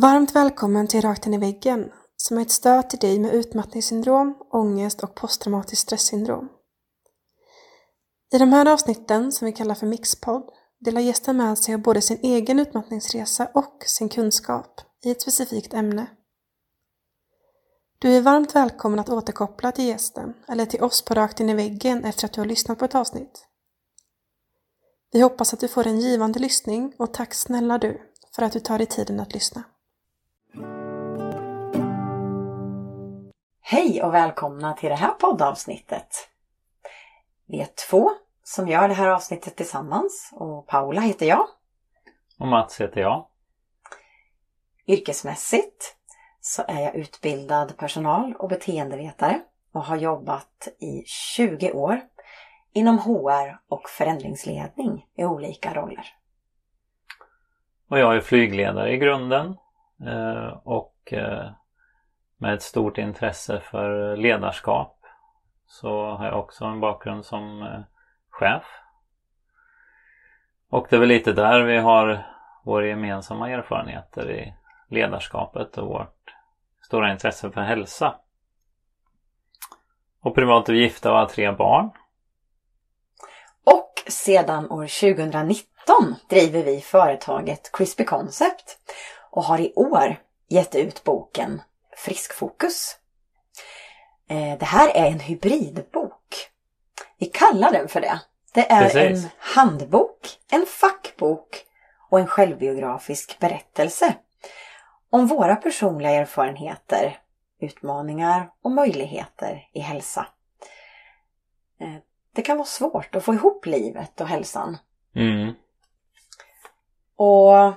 Varmt välkommen till Rakt in i väggen, som är ett stöd till dig med utmattningssyndrom, ångest och posttraumatiskt stressyndrom. I de här avsnitten, som vi kallar för Mixpodd, delar gästen med sig av både sin egen utmattningsresa och sin kunskap i ett specifikt ämne. Du är varmt välkommen att återkoppla till gästen eller till oss på Rakt in i väggen efter att du har lyssnat på ett avsnitt. Vi hoppas att du får en givande lyssning och tack snälla du för att du tar dig tiden att lyssna. Hej och välkomna till det här poddavsnittet. Vi är två som gör det här avsnittet tillsammans och Paula heter jag. Och Mats heter jag. Yrkesmässigt så är jag utbildad personal och beteendevetare och har jobbat i 20 år inom HR och förändringsledning i olika roller. Och jag är flygledare i grunden eh, och eh, med ett stort intresse för ledarskap så har jag också en bakgrund som eh, chef. Och det är väl lite där vi har våra gemensamma erfarenheter i ledarskapet och vårt stora intresse för hälsa. Och privat är vi gifta och har tre barn. Och sedan år 2019 driver vi företaget Crispy Concept och har i år gett ut boken Friskfokus. Eh, det här är en hybridbok. Vi kallar den för det. Det är Precis. en handbok, en fackbok och en självbiografisk berättelse om våra personliga erfarenheter, utmaningar och möjligheter i hälsa. Eh, Det kan vara svårt att få ihop livet och hälsan. Mm. Och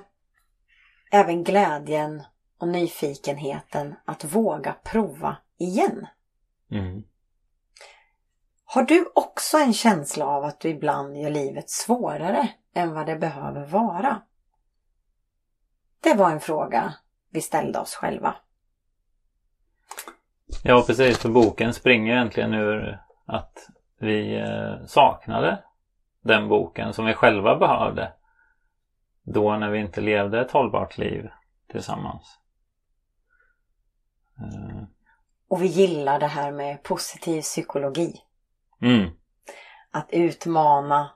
även glädjen och nyfikenheten att våga prova igen. Mm. Har du också en känsla av att du ibland gör livet svårare än vad det behöver vara? Det var en fråga vi ställde oss själva. Ja precis, för boken springer egentligen ur att vi eh, saknade den boken som vi själva behövde. Då när vi inte levde ett hållbart liv tillsammans. Eh, Och vi gillar det här med positiv psykologi. Mm, Att utmana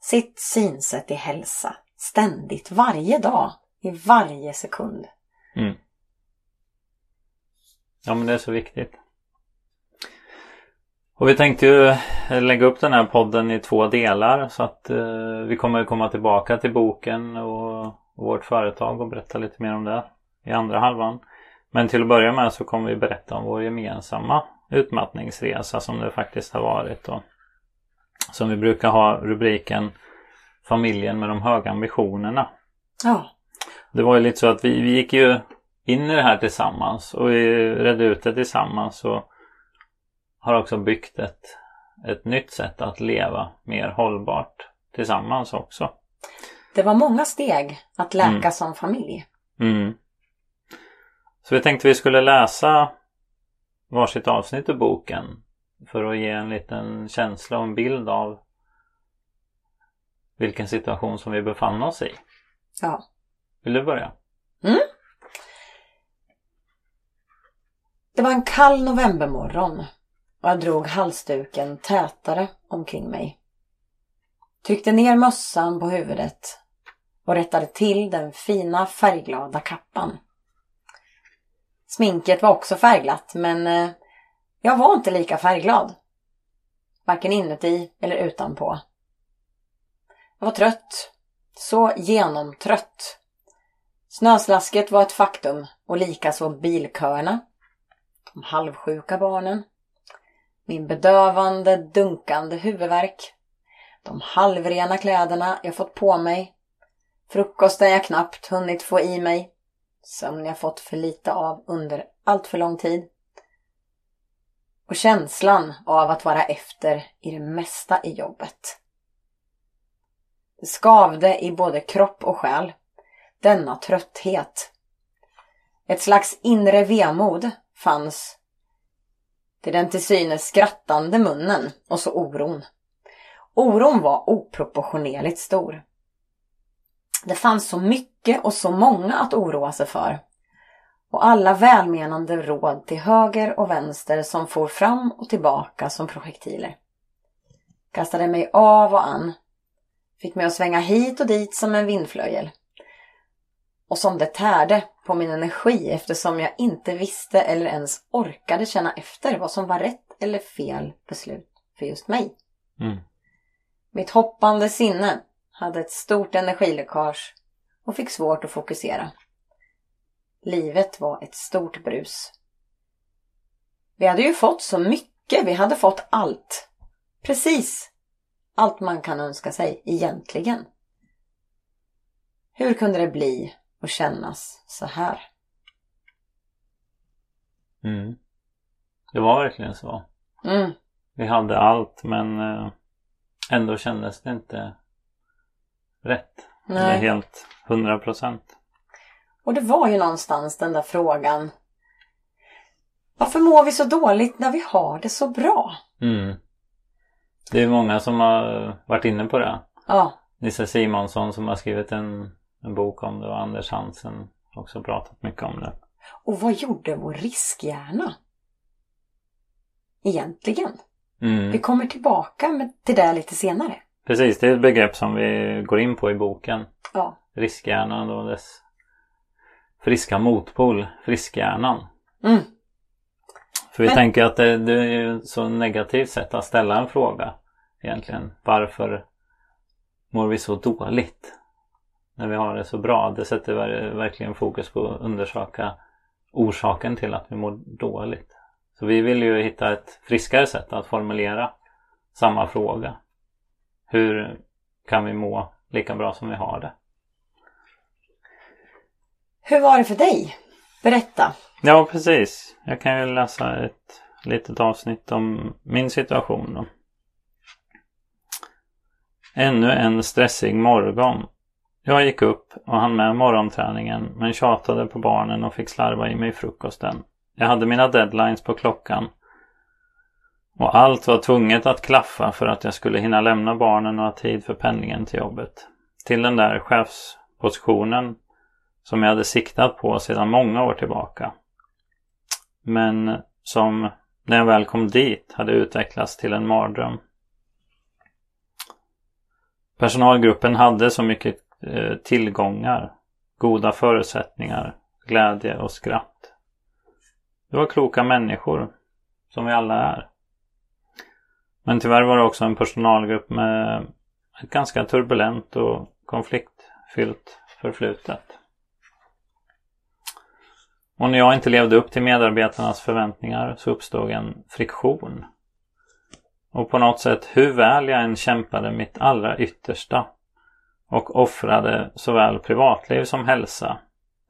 sitt synsätt i hälsa ständigt, varje dag, i varje sekund. mm. Ja men det är så viktigt. Och vi tänkte ju eh, lägga upp den här podden i två delar så att eh, vi kommer komma tillbaka till boken och, och vårt företag och berätta lite mer om det i andra halvan. Men till att börja med så kommer vi berätta om vår gemensamma utmattningsresa som det faktiskt har varit. Och som vi brukar ha rubriken Familjen med de höga ambitionerna. Ja, Det var ju lite så att vi, vi gick ju in i det här tillsammans och vi redde ut det tillsammans och har också byggt ett, ett nytt sätt att leva mer hållbart tillsammans också. det var många steg att läka Mm. som familj. Mm. Så vi tänkte vi skulle läsa varsitt avsnitt ur boken för att ge en liten känsla och en bild av vilken situation som vi befann oss i. Ja. Vill du börja? Det var en kall novembermorgon och jag drog halsduken tätare omkring mig. Tryckte ner mössan på huvudet och rättade till den fina färgglada kappan. Sminket var också färgglatt men eh, jag var inte lika färgglad. Varken inuti eller utanpå. Jag var trött. Så genomtrött. Snöslasket var ett faktum och likaså bilköerna de halvsjuka barnen, min bedövande, dunkande huvudvärk, de halvrena kläderna jag fått på mig, frukosten jag knappt hunnit få i mig, sömn jag fått för lite av under allt för lång tid och känslan av att vara efter i det mesta i jobbet. Det skavde i både kropp och själ, denna trötthet. Ett slags inre vemod fanns till den till synes skrattande munnen och så oron. Oron var oproportionerligt stor. Det fanns så mycket och så många att oroa sig för. och alla välmenande råd till höger och vänster som for fram och tillbaka som projektiler. Kastade mig av och an. Fick mig att svänga hit och dit som en vindflöjel. Och som det tärde på min energi eftersom jag inte visste eller ens orkade känna efter vad som var rätt eller fel beslut för just mig. Mm. Mitt hoppande sinne hade ett stort energiläckage och fick svårt att fokusera. Livet var ett stort brus. Vi hade ju fått så mycket, vi hade fått allt. Precis allt man kan önska sig egentligen. Hur kunde det bli och kännas så här? Mm. Det var verkligen så. Mm. Vi hade allt men eh, ändå kändes det inte rätt. Eller Nej. helt hundra procent. Och det var ju någonstans den där frågan. Varför mår vi så dåligt när vi har det så bra? Mm. Det är många som har varit inne på det. Ja, Nisse Simonsson som har skrivit en, en bok om det och Anders Hansen har också pratat mycket om det. och vad gjorde vår riskhjärna? Egentligen. Mm. Vi kommer tillbaka med, till det lite senare. Precis, det är ett begrepp som vi går in på i boken. Ja, Riskhjärnan och dess friska motpol, friskhjärnan. mm. För vi Men- tänker att det, det är ju ett så negativt sätt att ställa en fråga egentligen. Varför mår vi så dåligt när vi har det så bra? Det sätter ver- verkligen fokus på att undersöka orsaken till att vi mår dåligt. Så vi vill ju hitta ett friskare sätt att formulera samma fråga. Hur kan vi må lika bra som vi har det? Hur var det för dig? Berätta. Ja, precis. Jag kan ju läsa ett litet avsnitt om min situation då. Ännu en stressig morgon. Jag gick upp och hann med morgonträningen men tjatade på barnen och fick slarva i mig frukosten. Jag hade mina deadlines på klockan. Och allt var tvunget att klaffa för att jag skulle hinna lämna barnen och ha tid för pendlingen till jobbet. Till den där chefspositionen som jag hade siktat på sedan många år tillbaka. Men som när jag väl kom dit hade utvecklats till en mardröm. Personalgruppen hade så mycket eh, tillgångar, goda förutsättningar, glädje och skratt. Det var kloka människor, som vi alla är. Men tyvärr var det också en personalgrupp med ett ganska turbulent och konfliktfyllt förflutet. Och när jag inte levde upp till medarbetarnas förväntningar så uppstod en friktion. Och på något sätt hur väl jag än kämpade mitt allra yttersta och offrade såväl privatliv som hälsa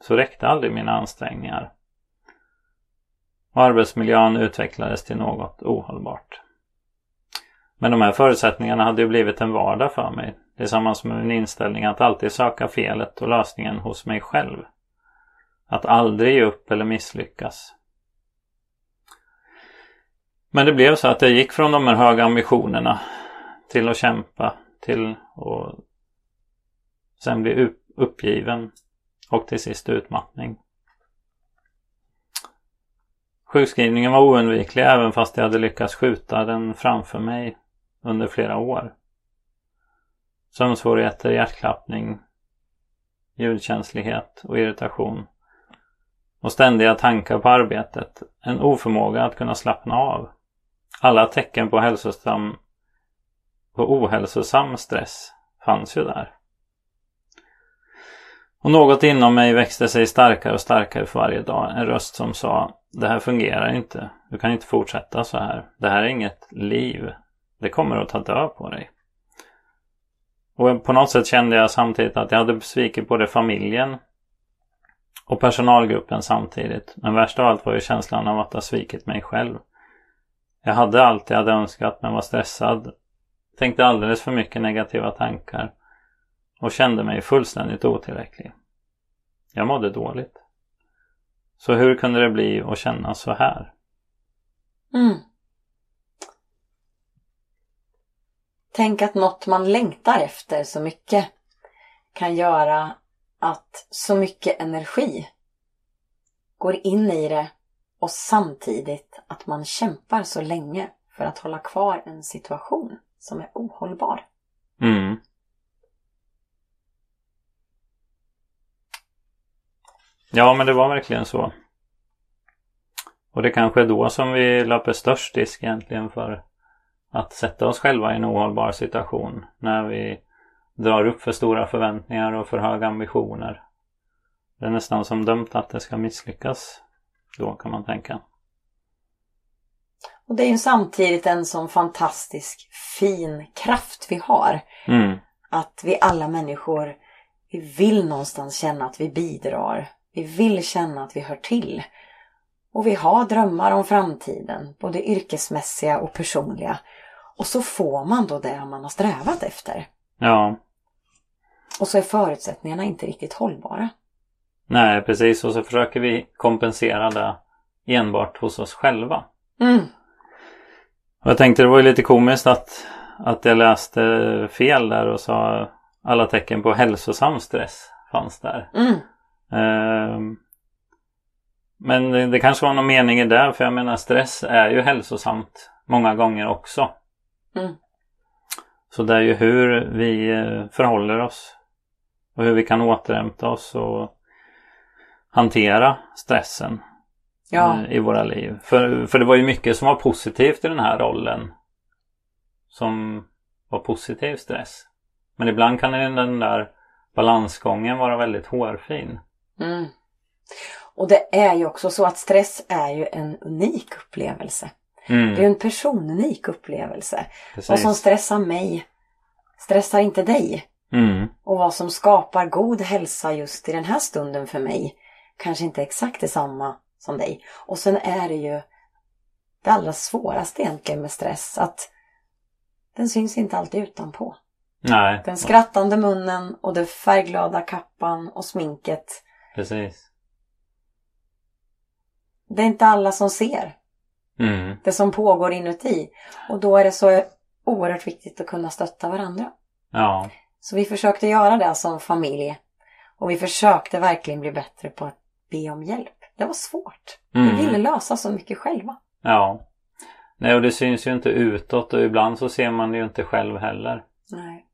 så räckte aldrig mina ansträngningar. Och arbetsmiljön utvecklades till något ohållbart. Men de här förutsättningarna hade ju blivit en vardag för mig tillsammans med min inställning att alltid söka felet och lösningen hos mig själv. Att aldrig ge upp eller misslyckas. Men det blev så att jag gick från de här höga ambitionerna till att kämpa, till att sen bli uppgiven och till sist utmattning. Sjukskrivningen var oundviklig även fast jag hade lyckats skjuta den framför mig under flera år. Sömnsvårigheter, hjärtklappning, ljudkänslighet och irritation och ständiga tankar på arbetet, en oförmåga att kunna slappna av. Alla tecken på hälsosam på ohälsosam stress fanns ju där. Och något inom mig växte sig starkare och starkare för varje dag. En röst som sa Det här fungerar inte. Du kan inte fortsätta så här. Det här är inget liv. Det kommer att ta död på dig. Och på något sätt kände jag samtidigt att jag hade svikit både familjen och personalgruppen samtidigt. Men värst av allt var ju känslan av att ha svikit mig själv. Jag hade allt jag hade önskat men var stressad. Tänkte alldeles för mycket negativa tankar. Och kände mig fullständigt otillräcklig. Jag mådde dåligt. Så hur kunde det bli att känna så här? Mm. Tänk att något man längtar efter så mycket kan göra att så mycket energi går in i det och samtidigt att man kämpar så länge för att hålla kvar en situation som är ohållbar. Mm. Ja, men det var verkligen så. Och det kanske är då som vi löper störst risk egentligen för att sätta oss själva i en ohållbar situation. När vi drar upp för stora förväntningar och för höga ambitioner. Det är nästan som dömt att det ska misslyckas. Då kan man tänka. Och det är ju samtidigt en sån fantastisk fin kraft vi har. Mm. Att vi alla människor, vi vill någonstans känna att vi bidrar. Vi vill känna att vi hör till. Och vi har drömmar om framtiden, både yrkesmässiga och personliga. Och så får man då det man har strävat efter. Ja, Och så är förutsättningarna inte riktigt hållbara. nej precis. Och så försöker vi kompensera det enbart hos oss själva. Mm. Och jag tänkte det var ju lite komiskt att, att jag läste fel där och sa alla tecken på hälsosam stress fanns där. Mm. Ehm, men det, det kanske var någon mening i det för jag menar stress är ju hälsosamt många gånger också. Mm. Så det är ju hur vi eh, förhåller oss och hur vi kan återhämta oss och hantera stressen Ja, eh, i våra liv. För, för det var ju mycket som var positivt i den här rollen. Som var positiv stress. Men ibland kan den den där balansgången vara väldigt hårfin. Mm. Och det är ju också så att stress är ju en unik upplevelse. Mm, Det är ju en personunik upplevelse. precis. Vad som stressar mig stressar inte dig. Mm, Och vad som skapar god hälsa just i den här stunden för mig kanske inte exakt detsamma som dig. Och sen är det ju det allra svåraste egentligen med stress att den syns inte alltid utanpå. nej, Den skrattande munnen och den färgglada kappan och sminket. precis. Det är inte alla som ser Mm, det som pågår inuti. Och då är det så oerhört viktigt att kunna stötta varandra. ja, Så vi försökte göra det som familj. Och vi försökte verkligen bli bättre på att be om hjälp. Det var svårt. Mm. Vi ville lösa så mycket själva. ja. Nej, och det syns ju inte utåt och ibland så ser man det ju inte själv heller. Nej.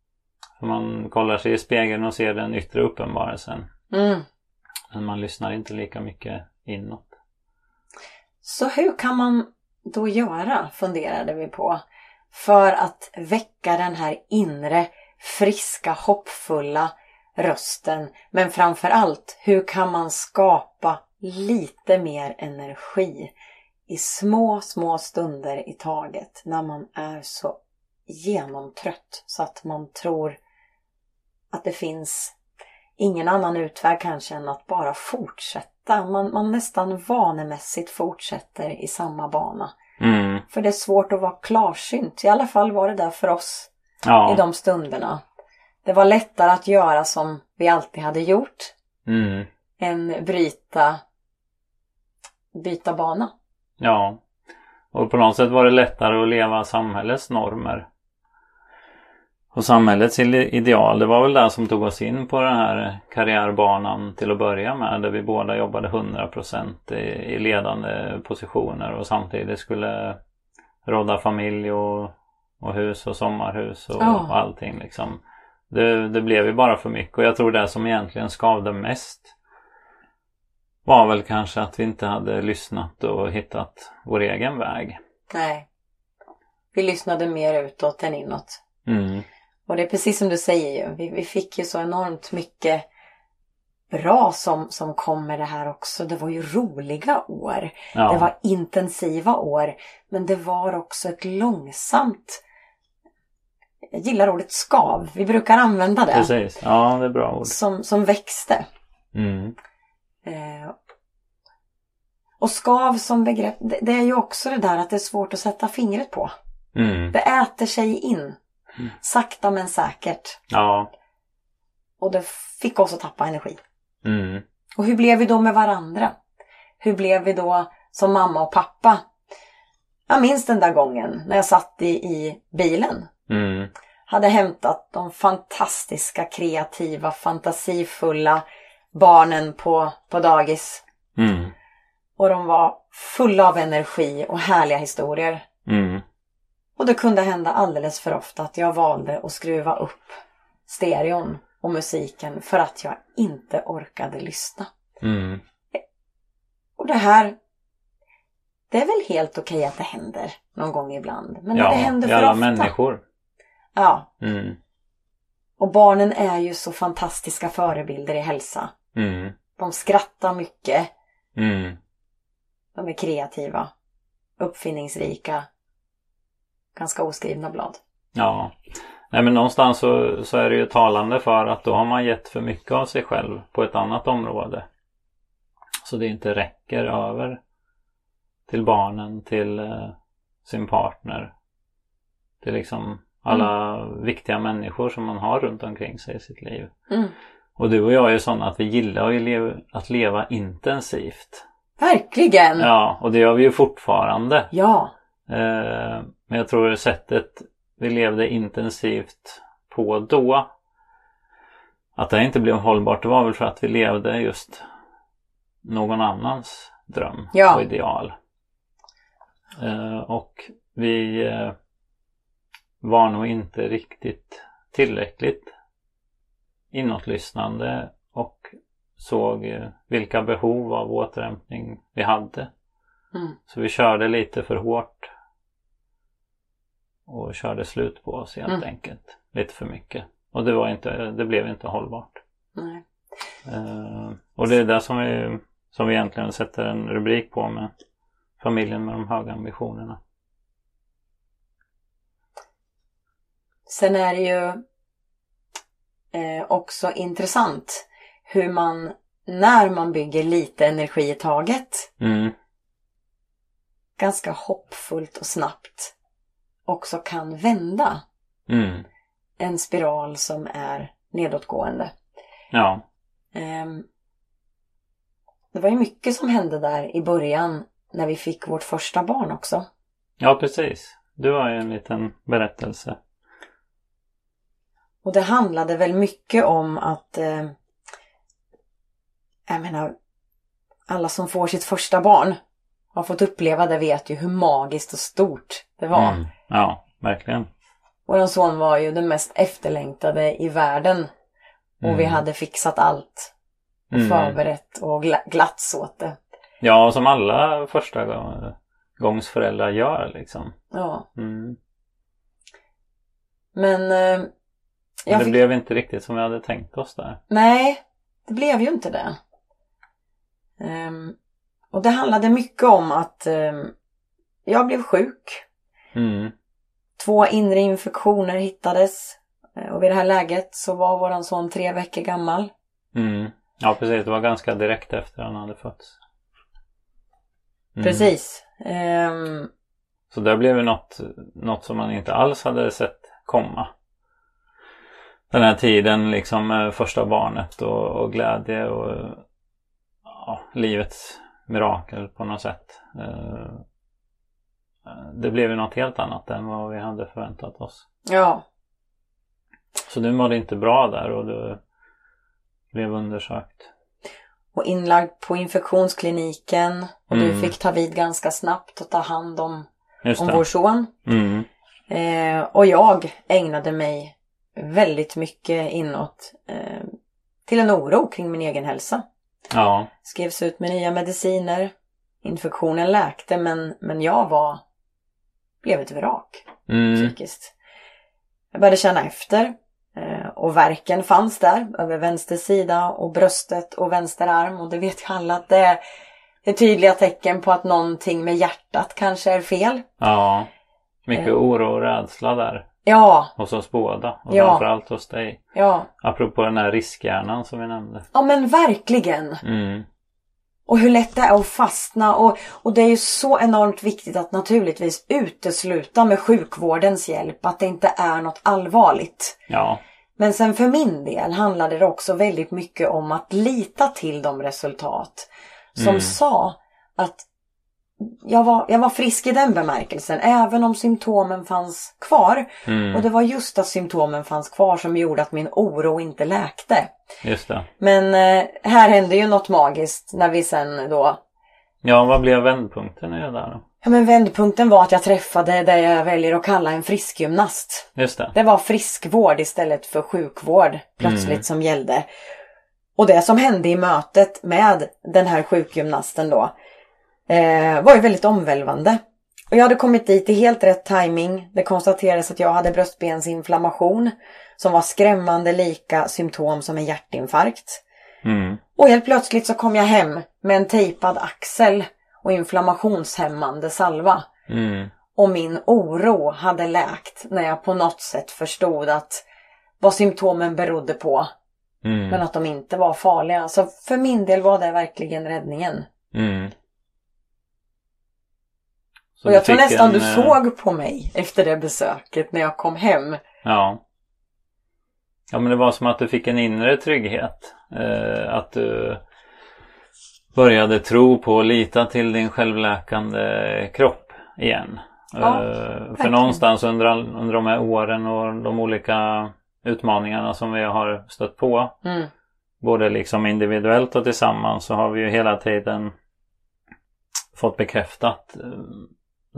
För man kollar sig i spegeln och ser den yttre uppenbarelsen. Mm. Men man lyssnar inte lika mycket inåt. Så hur kan man då göra, funderade vi på, för att väcka den här inre, friska, hoppfulla rösten. Men framför allt, hur kan man skapa lite mer energi i små, små stunder i taget när man är så genomtrött så att man tror att det finns ingen annan utväg kanske än att bara fortsätta. Man, man nästan vanemässigt fortsätter i samma bana. Mm, För det är svårt att vara klarsynt. I alla fall var det där för oss i ja. de stunderna. Det var lättare att göra som vi alltid hade gjort Mm, än bryta, byta bana. ja. Och på något sätt var det lättare att leva samhällets normer. Och samhällets ide- ideal, det var väl det som tog oss in på den här karriärbanan till att börja med. Där vi båda jobbade 100% i, ledande positioner och samtidigt skulle råda familj och, och hus och sommarhus och, Ja. och allting liksom. Det, det blev ju bara för mycket och jag tror det som egentligen skavde mest var väl kanske att vi inte hade lyssnat och hittat vår egen väg. Nej. Vi lyssnade mer utåt än inåt. Mm. Och det är precis som du säger ju. Vi, vi fick ju så enormt mycket bra som, som kom med det här också. Det var ju roliga år. Ja, Det var intensiva år. Men det var också ett långsamt jag gillar ordet skav. Vi brukar använda det. precis. Ja, det är bra ord. Som, som växte. Mm. Eh, och skav som begrepp, det, det är ju också det där att det är svårt att sätta fingret på. Mm. Det äter sig in. Mm. Sakta men säkert. Ja. Och det fick oss att tappa energi. Mm. Och hur blev vi då med varandra? Hur blev vi då som mamma och pappa? Jag minns den där gången när jag satt i, i bilen. Mm. Hade hämtat de fantastiska, kreativa, fantasifulla barnen på, på dagis. Mm. Och de var fulla av energi och härliga historier. Och det kunde hända alldeles för ofta att jag valde att skruva upp stereon och musiken för att jag inte orkade lyssna. Mm. Och det här, det är väl helt okej att det händer någon gång ibland. Men när Ja, det händer för alla ofta. människor. Ja, Mm. och barnen är ju så fantastiska förebilder i hälsa. Mm. De skrattar mycket. Mm. De är kreativa. Uppfinningsrika. Ganska oskrivna blad. Ja. Nej men någonstans så, så är det ju talande för att då har man gett för mycket av sig själv på ett annat område. Så det inte räcker över till barnen, till eh, sin partner. Till liksom alla viktiga människor som man har runt omkring sig i sitt liv. Mm. Och du och jag är ju sådana att vi gillar ju lev- att leva intensivt. Verkligen! Ja, och det gör vi ju fortfarande. Ja. Eh, men jag tror sättet vi levde intensivt på då att det inte blev hållbart det var väl för att vi levde just någon annans dröm Ja. och ideal. Eh, och vi eh, var nog inte riktigt tillräckligt inåtlyssnande och såg eh, vilka behov av återhämtning vi hade. Mm. Så vi körde lite för hårt. Och körde slut på oss helt Mm. enkelt. Lite för mycket. Och det, var inte, det blev inte hållbart. Nej. Eh, och det är det som vi, som vi egentligen sätter en rubrik på med familjen med de höga ambitionerna. Sen är det ju eh, också intressant hur man, när man bygger lite energi i taget, Mm, ganska hoppfullt och snabbt också kan vända mm, en spiral som är nedåtgående. ja, Ehm, Det var ju mycket som hände där i början när vi fick vårt första barn också. ja precis. Du har ju en liten berättelse. Och det handlade väl mycket om att eh, jag menar alla som får sitt första barn har fått uppleva det vet ju hur magiskt och stort det var. Mm, ja, verkligen. Vår son var ju den mest efterlängtade i världen. Och vi Mm. hade fixat allt. Och Mm. förberett och gla- glatts åt det. Ja, som alla första gång- gångs föräldrar gör liksom. Ja. Mm. Men eh, Men det fick... blev inte riktigt som vi hade tänkt oss där. Nej, det blev ju inte det. Ehm, och det handlade mycket om att ehm, jag blev sjuk. Mm. Två inre infektioner hittades. Eh, Och vid det här läget så var våran son tre veckor gammal. Mm. Ja, precis. Det var ganska direkt efter han hade fötts. Mm. Precis. Ehm, Så det blev ju något, något som man inte alls hade sett komma. Den här tiden liksom med första barnet och, och glädje och ja, livets mirakel på något sätt. Eh, Det blev ju något helt annat än vad vi hade förväntat oss. ja, Så du mådde inte bra där och du blev undersökt. och inlagd på infektionskliniken. Och du Mm. fick ta vid ganska snabbt och ta hand om, Just om det. vår son. Mm. Eh, och jag ägnade mig väldigt mycket inåt eh, till en oro kring min egen hälsa. Ja. Skrevs ut med nya mediciner. Infektionen läkte men, men jag var, blev ett vrak Mm. psykiskt. Jag började känna efter. eh, Och verken fanns där över vänster sida och bröstet och vänster arm. Och det vet ju alla att det är, det är tydliga tecken på att någonting med hjärtat kanske är fel. Ja. Mycket Eh. oro och rädsla där. Ja, Hos oss båda. Och Ja. framförallt hos dig. ja. Apropå den här riskhjärnan som vi nämnde. Ja men verkligen. Mm. Och hur lätt det är att fastna och, och det är ju så enormt viktigt att naturligtvis utesluta med sjukvårdens hjälp att det inte är något allvarligt. Ja. Men sen för min del handlade det också väldigt mycket om att lita till de resultat som Mm. sa att jag var, jag var frisk i den bemärkelsen även om symptomen fanns kvar. Mm. Och det var just att symptomen fanns kvar som gjorde att min oro inte läkte. Just det. Men eh, här hände ju något magiskt när vi sen då Ja, vad blev vändpunkten i det där då? Ja, men vändpunkten var att jag träffade det jag väljer att kalla en friskgymnast. Just det. Det var friskvård istället för sjukvård plötsligt som gällde. Och det som hände i mötet med den här sjukgymnasten då eh, var ju väldigt omvälvande. Och jag hade kommit dit i helt rätt timing. Det konstaterades att jag hade bröstbensinflammation som var skrämmande lika symptom som en hjärtinfarkt. Mm. Och helt plötsligt så kom jag hem med en tejpad axel och inflammationshämmande salva. Mm. Och min oro hade läkt när jag på något sätt förstod att vad symptomen berodde på. Mm. Men att de inte var farliga. Så för min del var det verkligen räddningen. Mm. Så och jag tror nästan en, du eh, såg på mig efter det besöket när jag kom hem. Ja. Ja men det var som att du fick en inre trygghet. Eh, att du började tro på och lita till din självläkande kropp igen. Ja, eh, för verkligen. någonstans under, under de här åren och de olika utmaningarna som vi har stött på. Mm. Både liksom individuellt och tillsammans så har vi ju hela tiden fått bekräftat eh,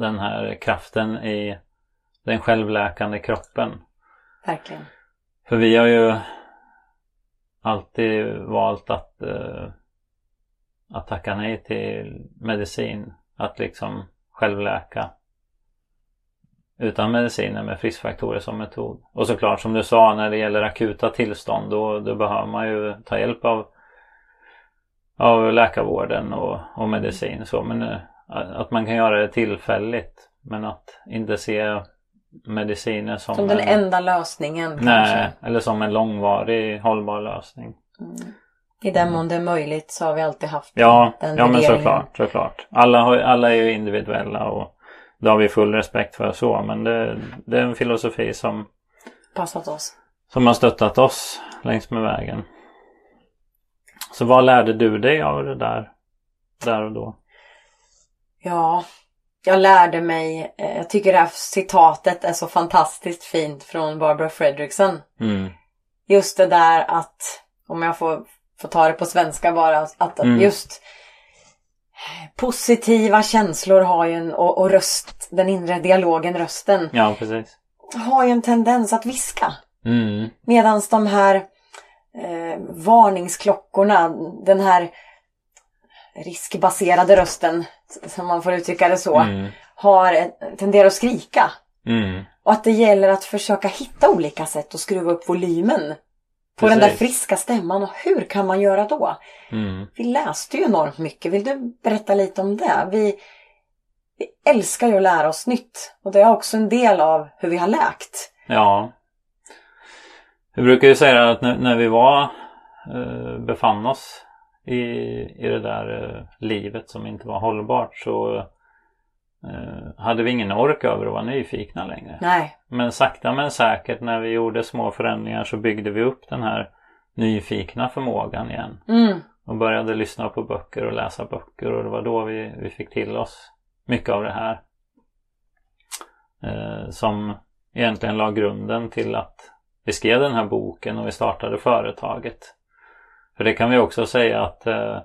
den här kraften i den självläkande kroppen. Verkligen. För vi har ju alltid valt att, eh, att tacka nej till medicin. Att liksom självläka utan mediciner med friskfaktorer som metod. Och såklart som du sa när det gäller akuta tillstånd då, då behöver man ju ta hjälp av, av läkarvården och, och medicin. Så, men eh, att man kan göra det tillfälligt men att inte se mediciner som, Som den en, enda lösningen Nej, kanske. eller som en långvarig hållbar lösning. Mm. I den mån det är möjligt så har vi alltid haft Ja, den ja men såklart, såklart. Alla, har, alla är ju individuella och det har vi full respekt för så. Men det, det är en filosofi som, Passat oss. som har stöttat oss längs med vägen. Så vad lärde du dig av det där, där och då? Ja, jag lärde mig, eh, jag tycker det här citatet är så fantastiskt fint från Barbara Fredrickson. Mm, Just det där att, om jag får, får ta det på svenska bara, att Mm. just positiva känslor har ju en, och, och röst, den inre dialogen, rösten, ja, precis. har ju en tendens att viska. Mm, Medan de här eh, varningsklockorna, den här riskbaserade rösten, som man får uttrycka det så, mm, har tenderar att skrika. mm, Och att det gäller att försöka hitta olika sätt att skruva upp volymen på den där Precis. friska stämman. Och hur kan man göra då? mm. Vi läste ju enormt mycket. Vill du berätta lite om det? Vi, vi älskar ju att lära oss nytt. Och det är också en del av hur vi har läkt. Ja. Vi brukar ju säga att när, när vi var eh, befann oss i, i det där eh, livet som inte var hållbart så eh, hade vi ingen ork över att vara nyfikna längre. Nej, Men sakta men säkert när vi gjorde små förändringar så byggde vi upp den här nyfikna förmågan igen. mm, Och började lyssna på böcker och läsa böcker och det var då vi, vi fick till oss mycket av det här. Eh, som egentligen la grunden till att vi skrev den här boken och vi startade företaget. För det kan vi också säga att eh,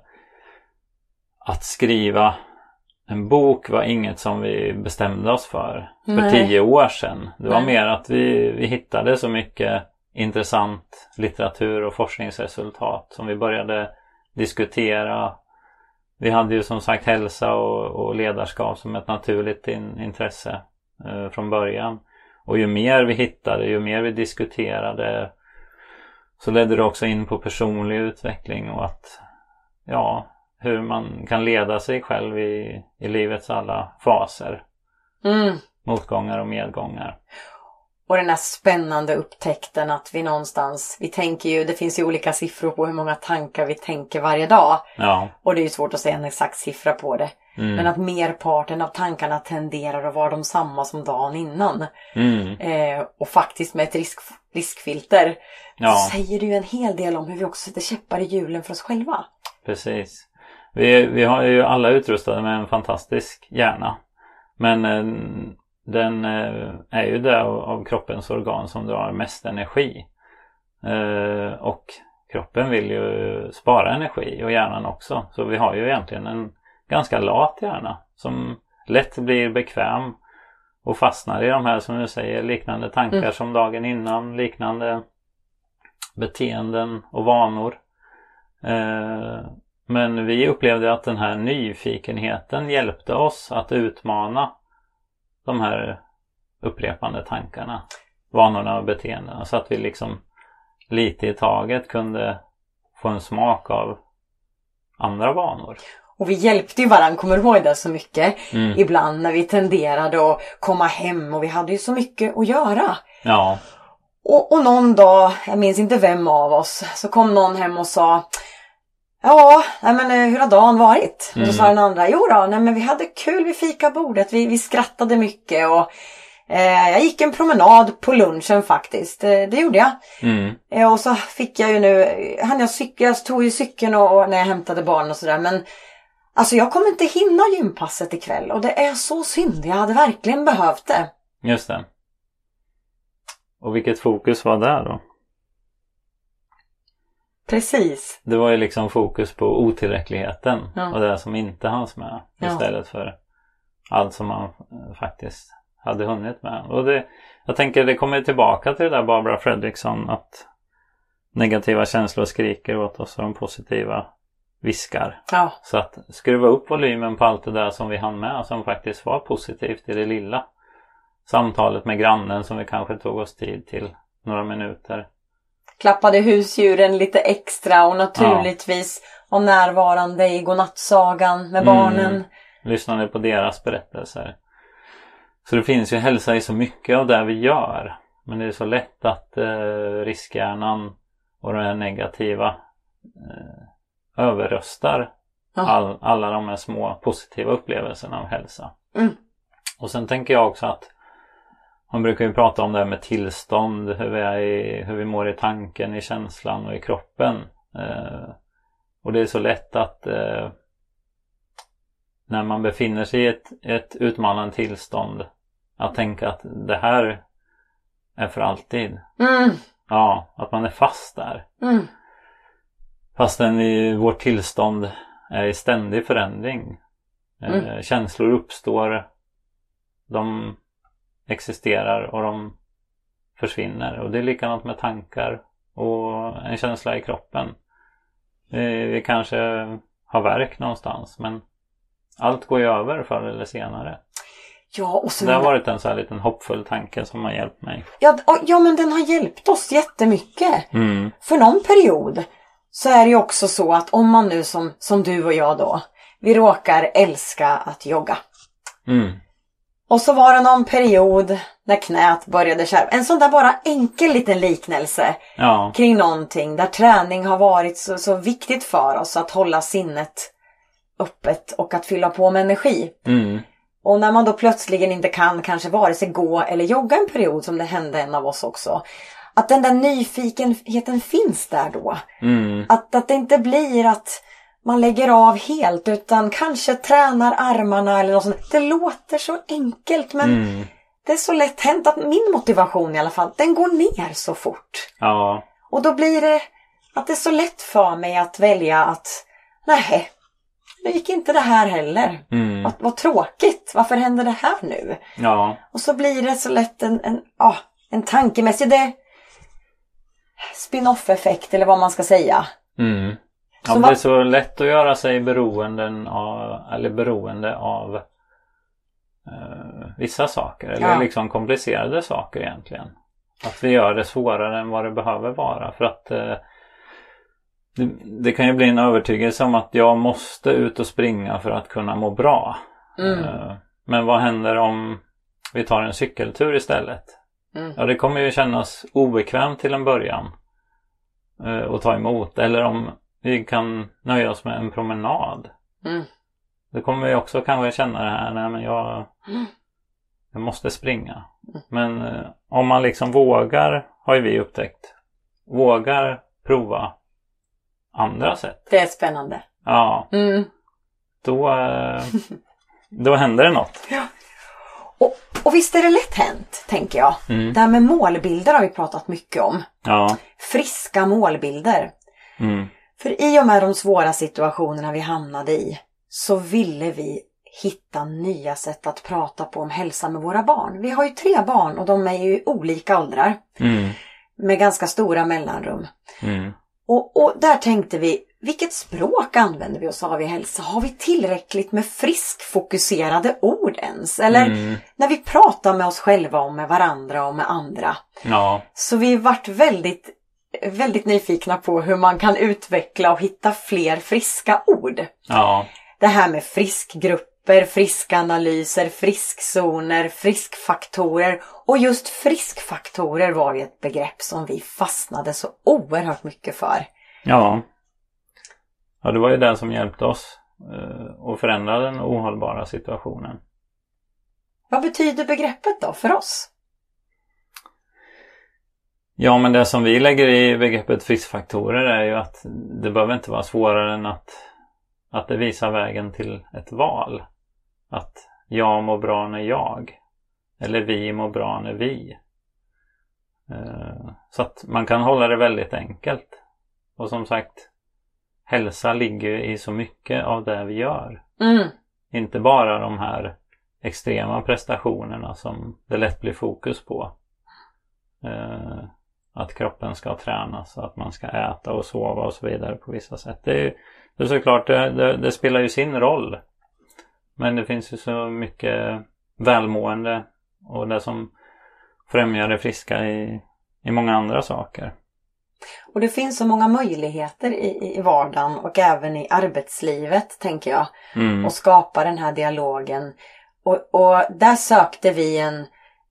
att skriva en bok var inget som vi bestämde oss för för Nej. tio år sedan. Det var Nej. mer att vi, vi hittade så mycket intressant litteratur och forskningsresultat som vi började diskutera. Vi hade ju som sagt hälsa och, och ledarskap som ett naturligt in, intresse eh, från början. Och ju mer vi hittade, ju mer vi diskuterade så ledde det också in på personlig utveckling och att ja, hur man kan leda sig själv i, i livets alla faser. mm. Motgångar och medgångar. Och den här spännande upptäckten att vi någonstans, vi tänker ju, det finns ju olika siffror på hur många tankar vi tänker varje dag. Ja. Och det är ju svårt att säga en exakt siffra på det. Mm. Men att merparten av tankarna tenderar att vara de samma som dagen innan. Mm. Eh, och faktiskt med ett risk, riskfilter. Ja. Så säger det ju en hel del om hur vi också sätter käppar i hjulen för oss själva. Precis. Vi, vi har ju alla utrustade med en fantastisk hjärna. Men eh, den eh, är ju det av, av kroppens organ som drar mest energi. Eh, och kroppen vill ju spara energi och hjärnan också. Så vi har ju egentligen en, ganska lat hjärna som lätt blir bekväm och fastnar i de här som du säger liknande tankar Mm. som dagen innan, liknande beteenden och vanor. Eh, men vi upplevde att den här nyfikenheten hjälpte oss att utmana de här upprepande tankarna, vanorna och beteendena så att vi liksom lite i taget kunde få en smak av andra vanor. Och vi hjälpte ju varandra, kommer du ihåg det så mycket? Mm. Ibland när vi tenderade att komma hem och vi hade ju så mycket att göra. Ja, Och, och någon dag, jag minns inte vem av oss, så kom någon hem och sa Ja, nej men eh, hur har dagen varit? Och Mm. så sa den andra, jo då, nej men vi hade kul vid fikabordet, vi, vi skrattade mycket och eh, jag gick en promenad på lunchen faktiskt, eh, det gjorde jag. mm. Eh, och så fick jag ju nu, han jag cykla, jag tog ju cykeln och, och när jag hämtade barn och sådär men Alltså jag kommer inte hinna gympasset ikväll och det är så synd, jag hade verkligen behövt det. just det. Och vilket fokus var där då? Precis. Det var ju liksom fokus på otillräckligheten Ja. och det som inte hanns med Ja. istället för allt som man eh, faktiskt hade hunnit med. Och det, jag tänker det kommer tillbaka till det där Barbara Fredriksson att negativa känslor skriker åt oss och de positiva viskar. Ja, Så att skruva upp volymen på allt det där som vi hann med som faktiskt var positivt i det lilla. Samtalet med grannen som vi kanske tog oss tid till några minuter. klappade husdjuren lite extra och naturligtvis var närvarande i godnattsagan med Mm. barnen. Lyssnade på deras berättelser. Så det finns ju hälsa i så mycket av det vi gör. Men det är så lätt att eh, riskhjärnan och det negativa eh, överröstar Ja. all, alla de här små positiva upplevelserna av hälsa. Mm. Och sen tänker jag också att man brukar ju prata om det här med tillstånd, hur vi, är i, hur vi mår i tanken, i känslan och i kroppen. Eh, och det är så lätt att eh, när man befinner sig i ett, ett utmanande tillstånd att tänka att det här är för alltid. Mm, Ja, att man är fast där. mm, Fastän i vårt tillstånd är i ständig förändring. Eh, Mm. Känslor uppstår, de existerar och de försvinner. Och det är likadant med tankar och en känsla i kroppen. Vi kanske har verk någonstans men allt går ju över förr eller senare. Ja, och så Det har varit en sån här liten hoppfull tanke som har hjälpt mig. ja, ja, men den har hjälpt oss jättemycket. Mm. För någon period så är det ju också så att om man nu som, som du och jag då, vi råkar älska att jogga. Mm. Och så var det någon period när knät började kärva. En sån där bara enkel liten liknelse Ja. kring någonting där träning har varit så, så viktigt för oss att hålla sinnet öppet och att fylla på med energi. Mm. Och när man då plötsligen inte kan kanske vare sig gå eller jogga en period som det hände en av oss också. Att den där nyfikenheten finns där då. Mm. Att, att det inte blir att man lägger av helt utan kanske tränar armarna eller något sånt. Det låter så enkelt men Mm. det är så lätt hänt att min motivation i alla fall, den går ner så fort. Ja. Och då blir det att det är så lätt för mig att välja att nej, nu gick inte det här heller. Mm. Vad, vad tråkigt, varför händer det här nu? Ja. Och så blir det så lätt en, en, ja, en tankemässig det, spin-off effekt eller vad man ska säga. Mm. Ja, Så det är så lätt att göra sig beroenden av, eller beroende av eh, vissa saker. Eller Ja. liksom komplicerade saker egentligen. Att vi gör det svårare än vad det behöver vara. För att eh, det, det kan ju bli en övertygelse om att jag måste ut och springa för att kunna må bra. Mm. Eh, men vad händer om vi tar en cykeltur istället? Mm. Ja, det kommer ju kännas obekvämt till en början eh, att ta emot. Eller om vi kan nöja oss med en promenad. Mm. Då kommer vi också kanske känna det här, nej men jag, Mm. jag måste springa. Men eh, om man liksom vågar, har ju vi upptäckt, vågar prova andra sätt. Det är spännande. Ja, Mm. då, eh, då händer det något. Och, och visst är det lätt hänt, tänker jag. Mm. Det här med målbilder har vi pratat mycket om. Ja. Friska målbilder. Mm. För i och med de svåra situationerna vi hamnade i så ville vi hitta nya sätt att prata på om hälsa med våra barn. Vi har ju tre barn och de är ju i olika åldrar Mm. med ganska stora mellanrum. Mm. Och, och där tänkte vi, vilket språk använder vi oss av i hälsa? Har vi tillräckligt med friskfokuserade ord ens? Eller Mm. när vi pratar med oss själva och med varandra och med andra. Ja. Så vi vart väldigt, väldigt nyfikna på hur man kan utveckla och hitta fler friska ord. Ja. Det här med friskgrupper, friskanalyser, friskzoner, friskfaktorer. Och just friskfaktorer var ju ett begrepp som vi fastnade så oerhört mycket för. Ja. Ja, det var ju det som hjälpte oss eh, att förändra den ohållbara situationen. Vad betyder begreppet då för oss? Ja, men det som vi lägger i begreppet friskfaktorer är ju att det behöver inte vara svårare än att, att det visar vägen till ett val. Att jag mår bra när jag. Eller vi mår bra när vi. Eh, Så att man kan hålla det väldigt enkelt. Och som sagt, hälsa ligger ju i så mycket av det vi gör. Mm, Inte bara de här extrema prestationerna som det lätt blir fokus på. Eh, att kroppen ska tränas och att man ska äta och sova och så vidare på vissa sätt. Det är, det är såklart, det, det, det spelar ju sin roll. Men det finns ju så mycket välmående och det som främjar det friska i, i många andra saker. Och det finns så många möjligheter i, i vardagen och även i arbetslivet tänker jag. Mm. och skapa den här dialogen. Och, och där sökte vi en,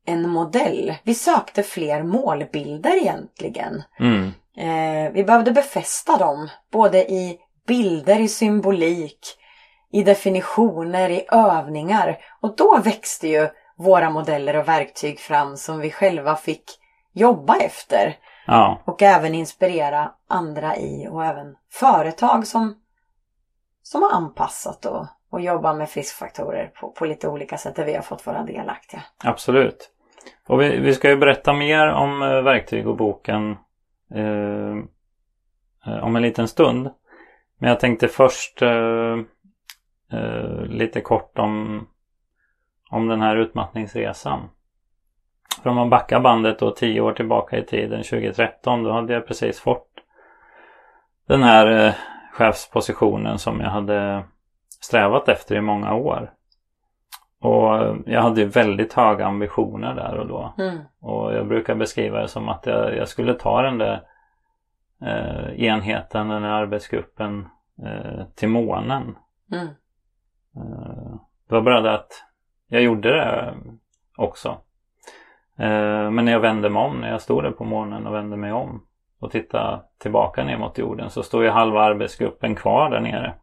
en modell. Vi sökte fler målbilder egentligen. Mm. Eh, vi behövde befästa dem, både i bilder, i symbolik, i definitioner, i övningar. Och då växte ju våra modeller och verktyg fram som vi själva fick jobba efter. Ja, Och även inspirera andra i och även företag som, som har anpassat och, och jobbar med friskfaktorer på, på lite olika sätt där vi har fått vara delaktiga. absolut. Och vi, vi ska ju berätta mer om eh, verktyg och boken eh, eh, om en liten stund. Men jag tänkte först eh, eh, lite kort om, om den här utmattningsresan. För om man backar bandet då tio år tillbaka i tiden, 2013, då hade jag precis fått den här eh, chefspositionen som jag hade strävat efter i många år. Och eh, jag hade väldigt höga ambitioner där och då. Mm. Och jag brukar beskriva det som att jag, jag skulle ta den där eh, enheten, den där arbetsgruppen eh, till månen. Mm. Eh, det var bara det att jag gjorde det också. Eh, men när jag vände mig om, när jag stod där på morgonen och vände mig om och tittade tillbaka ner mot jorden så stod ju halva arbetsgruppen kvar där nere.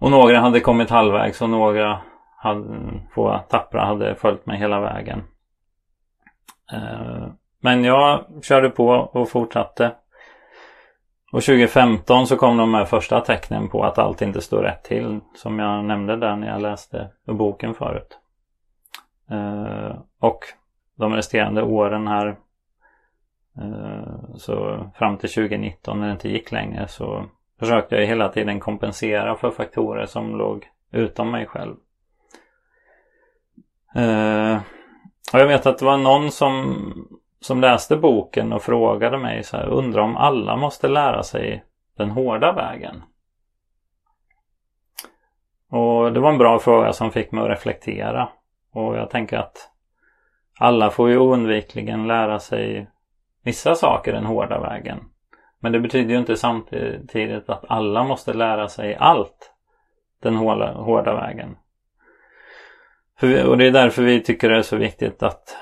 Och några hade kommit halvvägs och några hade, få tappra hade följt mig hela vägen. Eh, men jag körde på och fortsatte. Och 2015 så kom de här första tecknen på att allt inte står rätt till. Som jag nämnde där när jag läste boken förut. Eh, och de resterande åren här. Eh, så fram till 2019 när det inte gick längre så försökte jag hela tiden kompensera för faktorer som låg utom mig själv. Eh, och jag vet att det var någon som, som läste boken och frågade mig så här, undrar om alla måste lära sig den hårda vägen? Och det var en bra fråga som fick mig att reflektera. Och jag tänker att alla får ju oundvikligen lära sig vissa saker den hårda vägen. Men det betyder ju inte samtidigt att alla måste lära sig allt den hårda, hårda vägen. För vi, och det är därför vi tycker det är så viktigt att,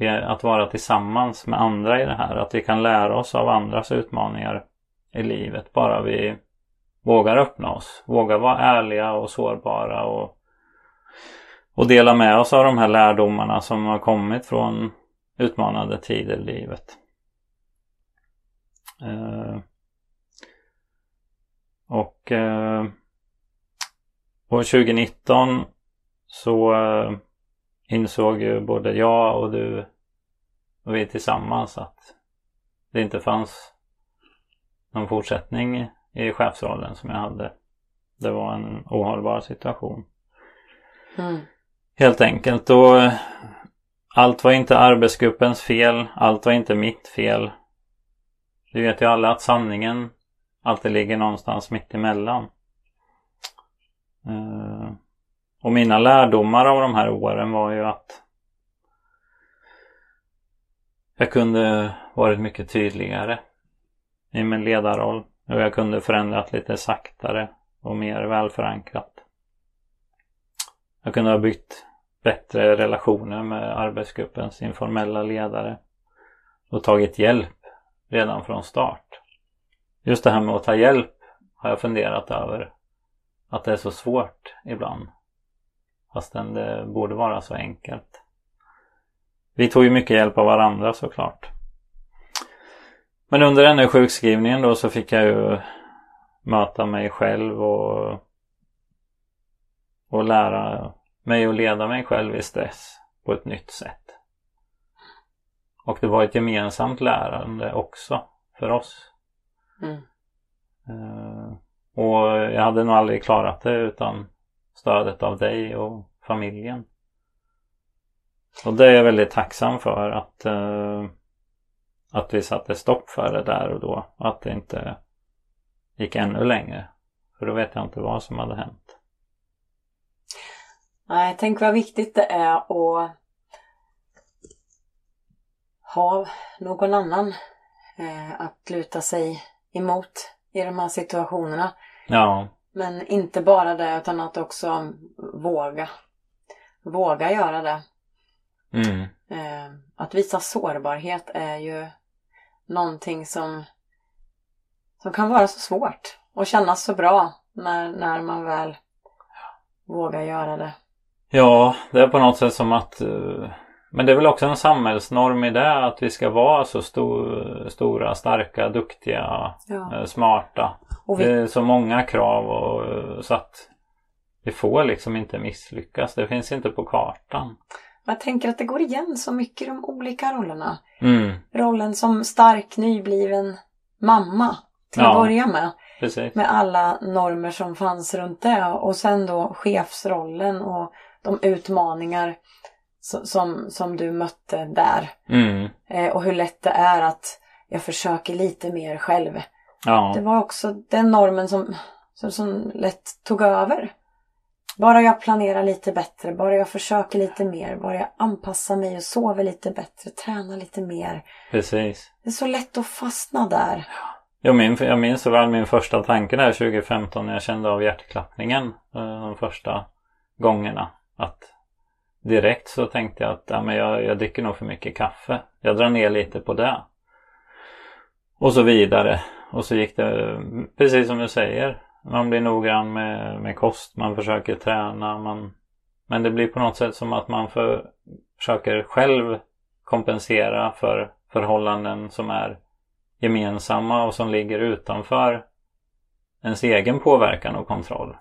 eh, att vara tillsammans med andra i det här. Att vi kan lära oss av andras utmaningar i livet. Bara vi vågar öppna oss. Vågar vara ärliga och sårbara och, och dela med oss av de här lärdomarna som har kommit från utmanande tider i livet. Eh, och eh, år 2019 så eh, insåg ju både jag och du och vi tillsammans att det inte fanns någon fortsättning i chefsrollen som jag hade. Det var en ohållbar situation. Mm. Helt enkelt. Och eh, allt var inte arbetsgruppens fel. Allt var inte mitt fel. Vi vet ju alla att sanningen alltid ligger någonstans mitt emellan. Eh, och mina lärdomar av de här åren var ju att jag kunde varit mycket tydligare i min ledarroll och jag kunde förändrat lite saktare och mer välförankrat. Jag kunde ha byggt bättre relationer med arbetsgruppens informella ledare och tagit hjälp redan från start. Just det här med att ta hjälp har jag funderat över att det är så svårt ibland. Fastän det borde vara så enkelt. Vi tog ju mycket hjälp av varandra såklart. Men under den här sjukskrivningen då så fick jag ju möta mig själv och, och lära mig att leda mig själv i stress på ett nytt sätt. Och det var ett gemensamt lärande också för oss. Mm. Uh, och jag hade nog aldrig klarat det utan stödet av dig och familjen. Och det är jag väldigt tacksam för att, uh, att vi satte stopp för det där och då. Att det inte gick ännu längre. För då vet jag inte vad som hade hänt. Nej, tänk vad viktigt det är att ha någon annan eh, att luta sig emot i de här situationerna. Ja. Men inte bara det utan att också våga. Våga göra det. Mm. Eh, att visa sårbarhet är ju någonting som, som kan vara så svårt och kännas så bra när, när man väl vågar göra det. Ja, det är på något sätt som att uh, Men det är väl också en samhällsnorm i det att vi ska vara så stor, stora, starka, duktiga, Ja. uh, smarta. Vi, Det är så många krav och, uh, så att vi får liksom inte misslyckas. Det finns inte på kartan. jag tänker att det går igen så mycket i de olika rollerna. Mm, Rollen som stark, nybliven mamma till Ja. att börja med. precis. Med alla normer som fanns runt det. Och sen då chefsrollen och de utmaningar som, som, du mötte där. Mm, Eh, och hur lätt det är att jag försöker lite mer själv. ja, Det var också den normen som, som, som lätt tog över. Bara jag planerar lite bättre, bara jag försöker lite mer, bara jag anpassar mig och sover lite bättre, tränar lite mer. precis. Det är så lätt att fastna där. Jag minns, jag minns så väl min första tanke där 2015 när jag kände av hjärtklappningen eh, de första gångerna. Att direkt så tänkte jag att ja, men jag, jag dricker nog för mycket kaffe. Jag drar ner lite på det. Och så vidare. Och så gick det precis som du säger. Man blir noggrann med, med kost, man försöker träna. Man, men det blir på något sätt som att man för, försöker själv kompensera för förhållanden som är gemensamma och som ligger utanför ens egen påverkan och kontroll.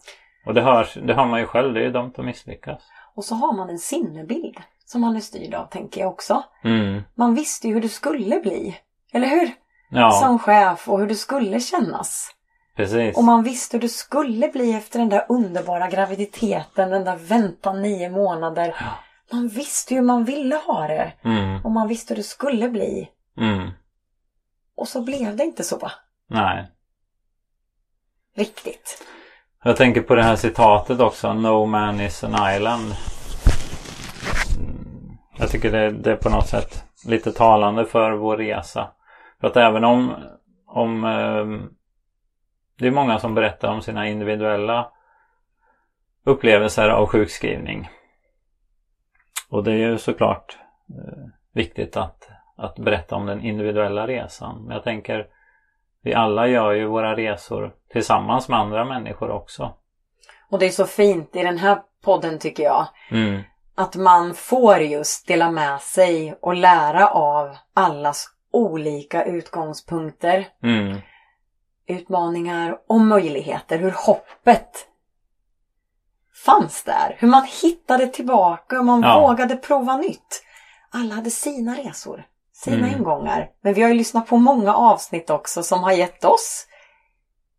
Och det hör, det hör man ju själv, det är ju dumt att misslyckas. Och så har man en sinnebild som man är styrd av, tänker jag också. Mm. Man visste ju hur det skulle bli. Eller hur? Ja, Som chef och hur det skulle kännas. precis. Och man visste hur det skulle bli efter den där underbara graviditeten, den där väntan nio månader. Ja. Man visste ju hur man ville ha det. Mm. Och man visste hur det skulle bli. Mm. Och så blev det inte så. Nej. Riktigt. Jag tänker på det här citatet också, No man is an island. Jag tycker det, det är på något sätt lite talande för vår resa. För att även om, om ehm, det är många som berättar om sina individuella upplevelser av sjukskrivning. Och det är ju såklart eh, viktigt att, att berätta om den individuella resan. Men jag tänker vi alla gör ju våra resor tillsammans med andra människor också. Och det är så fint i den här podden tycker jag. Mm. Att man får just dela med sig och lära av allas olika utgångspunkter, Mm. utmaningar och möjligheter. Hur hoppet fanns där. Hur man hittade tillbaka, hur man Ja. vågade prova nytt. Alla hade sina resor, sina Mm. ingångar. Men vi har ju lyssnat på många avsnitt också som har gett oss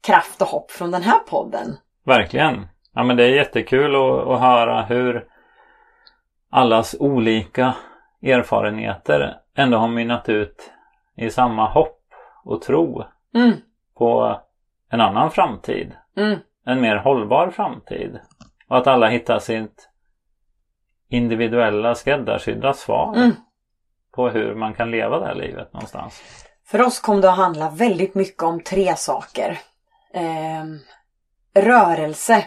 kraft och hopp från den här podden. Verkligen. Ja men det är jättekul att, att höra hur allas olika erfarenheter ändå har mynnat ut i samma hopp och tro Mm, på en annan framtid. mm, En mer hållbar framtid. Och att alla hittar sitt individuella skräddarsydda svar mm. På hur man kan leva det här livet någonstans. För oss kom det att handla väldigt mycket om tre saker. Ehm, rörelse,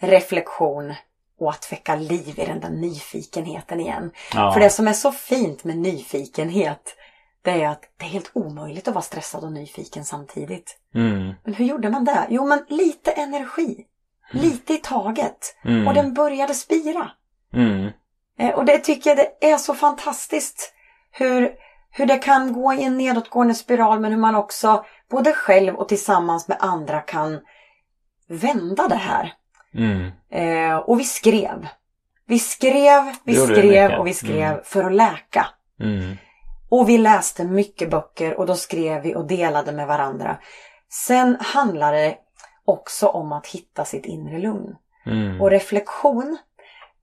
reflektion och att väcka liv i den där nyfikenheten igen. Ja. För det som är så fint med nyfikenhet det är att det är helt omöjligt att vara stressad och nyfiken samtidigt. Mm. Men hur gjorde man det? Jo, men lite energi. Lite i taget. Mm. Och den började spira. Mm. Eh, Och det tycker jag det är så fantastiskt. Hur, hur det kan gå i en nedåtgående spiral men hur man också både själv och tillsammans med andra kan vända det här. Mm. Eh, och vi skrev. Vi skrev, vi skrev och vi skrev Mm. för att läka. Mm. Och vi läste mycket böcker och då skrev vi och delade med varandra. Sen handlar det också om att hitta sitt inre lugn. Mm. Och reflektion,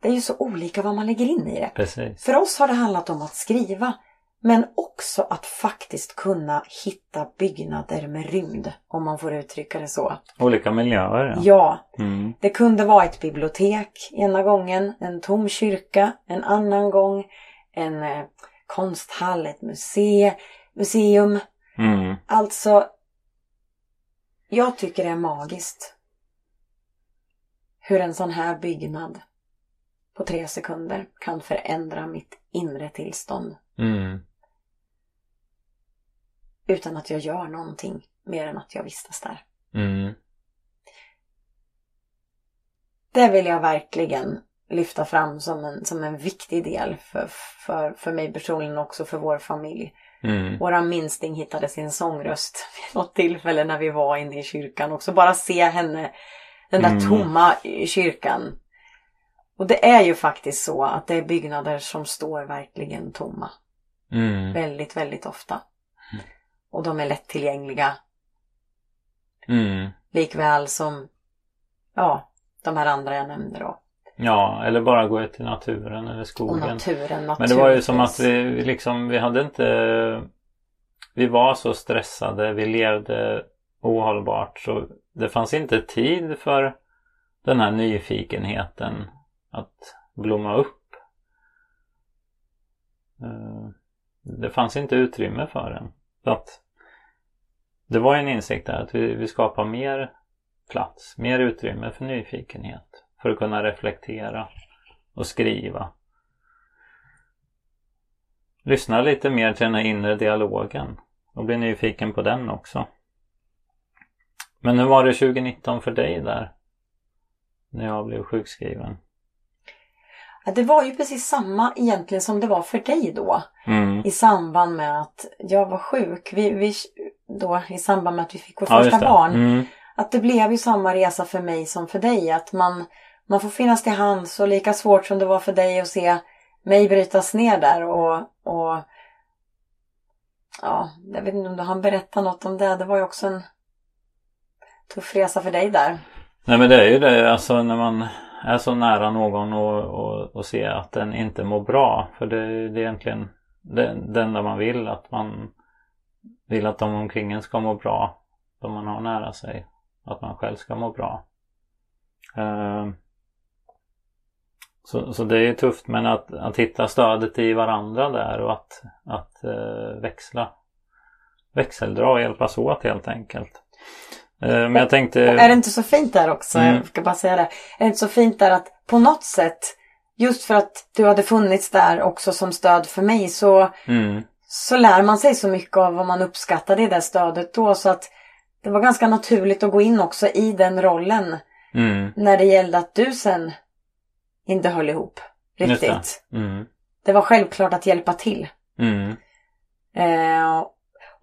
det är ju så olika vad man lägger in i det. Precis. För oss har det handlat om att skriva, men också att faktiskt kunna hitta byggnader med rymd, om man får uttrycka det så. Olika miljöer. Ja. Ja, Mm. det kunde vara ett bibliotek ena gången, en tom kyrka en annan gång, en eh, konsthall, ett muse, museum. Mm. Alltså, jag tycker det är magiskt hur en sån här byggnad på tre sekunder kan förändra mitt inre tillstånd Mm. utan att jag gör någonting mer än att jag vistas där. Mm. Det vill jag verkligen lyfta fram som en, som en viktig del för, för, för mig personligen och också för vår familj. Mm. Våra minsting hittade sin sångröst vid något tillfälle när vi var inne i kyrkan. Också bara se henne, den där Mm. tomma kyrkan. Och det är ju faktiskt så att det är byggnader som står verkligen tomma. Mm. Väldigt, väldigt ofta. Och de är lättillgängliga. Mm. Likväl som, ja, de här andra jag nämnde då. Ja, eller bara gå ut i naturen eller Och skogen. naturen Men det var ju som att vi liksom, vi hade inte Vi var så stressade, vi levde ohållbart så det fanns inte tid för den här nyfikenheten att blomma upp. Eh, det fanns inte utrymme för den. Så att det var en insikt där att vi, vi skapar mer plats, mer utrymme för nyfikenhet. För att kunna reflektera och skriva. Lyssna lite mer till den här inre dialogen och bli nyfiken på den också. Men hur var det 2019 för dig där? När jag blev sjukskriven? Det var ju precis samma egentligen som det var för dig då. Mm. I samband med att jag var sjuk. Vi, vi, då, I samband med att vi fick vårt Ja, första barn. Mm. Att det blev ju samma resa för mig som för dig. Att man, man får finnas till hands och lika svårt som det var för dig att se mig brytas ner där. Och, och ja, jag vet inte om du hann berätta något om det. Det var ju också en tuff resa för dig där. Nej men det är ju det, alltså när man är så nära någon och, och, och se att den inte mår bra. För det, det är egentligen det, det enda man vill, att man vill att de omkring en ska må bra. De man har nära sig. Att man själv ska må bra. Eh, så, så det är ju tufft men att, att hitta stödet i varandra där och att, att eh, växla. Växeldra och hjälpas åt helt enkelt. Eh, men jag tänkte... Och är det inte så fint där också, Mm. jag ska bara säga det. Är det inte så fint där att på något sätt, just för att du hade funnits där också som stöd för mig så, Mm, så lär man sig så mycket av vad man uppskattade i det stödet då. Så att det var ganska naturligt att gå in också i den rollen mm, när det gällde att du sen inte höll ihop Just det. riktigt. mm, Det var självklart att hjälpa till. mm. Eh,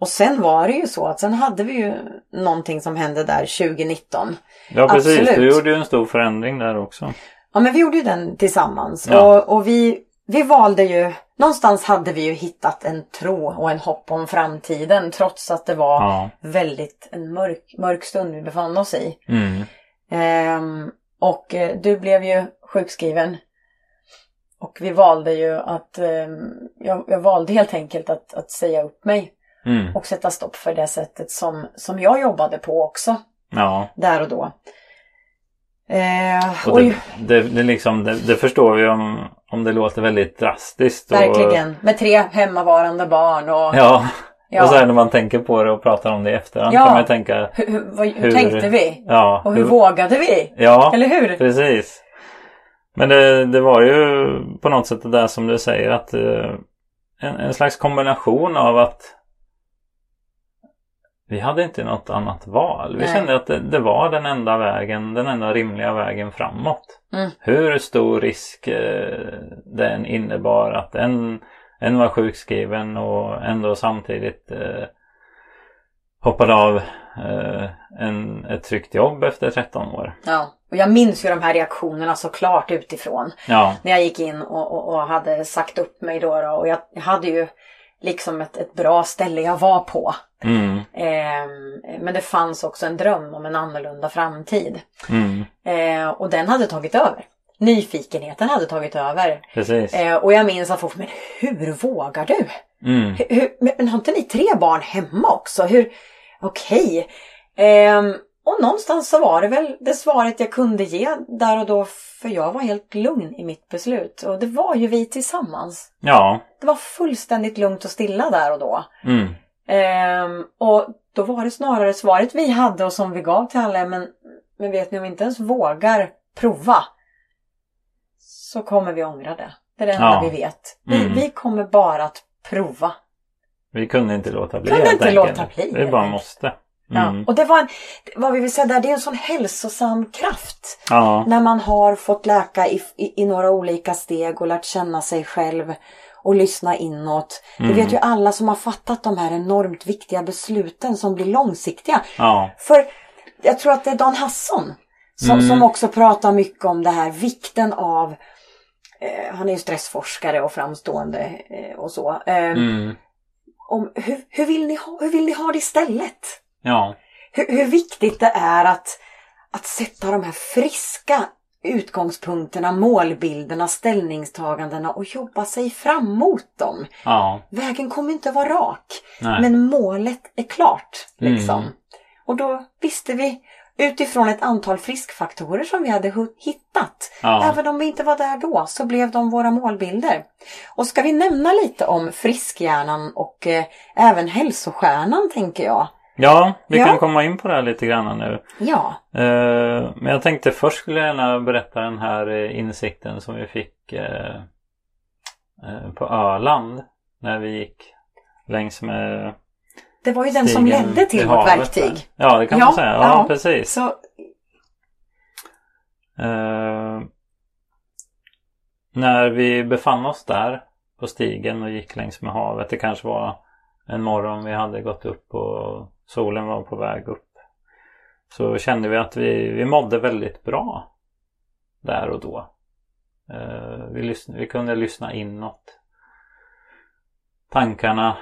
och sen var det ju så att sen hade vi ju någonting som hände där 2019. Ja precis, Absolut. du gjorde ju en stor förändring där också. Ja men vi gjorde ju den tillsammans Ja. och, och vi, vi valde ju någonstans hade vi ju hittat en tro och en hopp om framtiden trots att det var Ja. väldigt en mörk, mörk stund vi befann oss i. Mm. Ehm, och eh, du blev ju sjukskriven. Och vi valde ju att, ehm, jag, jag valde helt enkelt att, att säga upp mig Mm. och sätta stopp för det sättet som, som jag jobbade på också, Ja. där och då. Eh, Och det, det, det, liksom, det, det förstår vi om, om det låter väldigt drastiskt. Och, verkligen, med tre hemmavarande barn och Ja. Ja. Och så här när man tänker på det och pratar om det i efterhand Ja. kan man ju tänka hur, hur, vad, hur, hur- tänkte vi? Ja. Och hur vågade vi? Ja, Eller hur? precis. Men det, det var ju på något sätt det där som du säger att eh, en, en slags kombination av att vi hade inte något annat val. Vi Nej. kände att det, det var den enda vägen, den enda rimliga vägen framåt. Mm. Hur stor risk eh, den innebar att en, en var sjukskriven och ändå samtidigt eh, hoppade av eh, en, ett tryggt jobb efter 13 år. Ja, och jag minns ju de här reaktionerna såklart utifrån. Ja, När jag gick in och, och, och hade sagt upp mig då, då och jag, hade ju liksom ett, ett bra ställe jag var på. Mm, Ehm, men det fanns också en dröm om en annorlunda framtid. mm, Eh, och den hade tagit över. Nyfikenheten hade tagit över. precis. Eh, och jag minns att folk, men hur vågar du? Mm, Hur, hur, men, har inte ni tre barn hemma också? Hur, okej. Ehm, och någonstans så var det väl det svaret jag kunde ge där och då. För jag var helt lugn i mitt beslut. Och det var ju vi tillsammans. ja, Det var fullständigt lugnt och stilla där och då. Ehm, och då var det snarare svaret vi hade och som vi gav till alla. Men, men vet ni om vi inte ens vågar prova. Så kommer vi ångra det. Det är det enda Ja. vi vet. Vi, Mm. vi kommer bara att prova. vi kunde inte låta bli Kunde inte enkelt. låta bli, Vi bara måste. Ja, Mm. och det var en, vad vi vill säga där, det är en sån hälsosam kraft. Ja, När man har fått läka i, i, i några olika steg och lärt känna sig själv och lyssna inåt. Det Mm. vet ju alla som har fattat de här enormt viktiga besluten som blir långsiktiga. ja, För jag tror att det är Dan Hasson som, Mm. som också pratar mycket om det här, vikten av eh, han är ju stressforskare och framstående eh, och så. Eh, mm, om hur, hur, vill ni ha, hur vill ni ha det istället? ja, hur, hur viktigt det är att, att sätta de här friska utgångspunkterna, målbilderna, ställningstagandena och jobba sig fram mot dem. ja, Vägen kommer inte vara rak, nej. men målet är klart. Liksom. Mm. Och då visste vi utifrån ett antal friskfaktorer som vi hade hittat. Ja. Även om vi inte var där då så blev de våra målbilder. Och ska vi nämna lite om friskhjärnan och eh, även hälsostjärnan tänker jag. Ja, vi Ja. kan komma in på det här lite grann nu. Ja, Eh, men jag tänkte först skulle jag gärna berätta den här eh, insikten som vi fick eh, på Öland när vi gick längs med det var ju den som ledde till vårt verktyg. där. Ja, det kan Ja, man säga. Ja, ja. precis. Så Eh, när vi befann oss där på stigen och gick längs med havet. Det kanske var en morgon vi hade gått upp och solen var på väg upp. Så kände vi att vi, vi mådde väldigt bra där och då. Eh, vi, lyssn- vi kunde lyssna inåt. Tankarna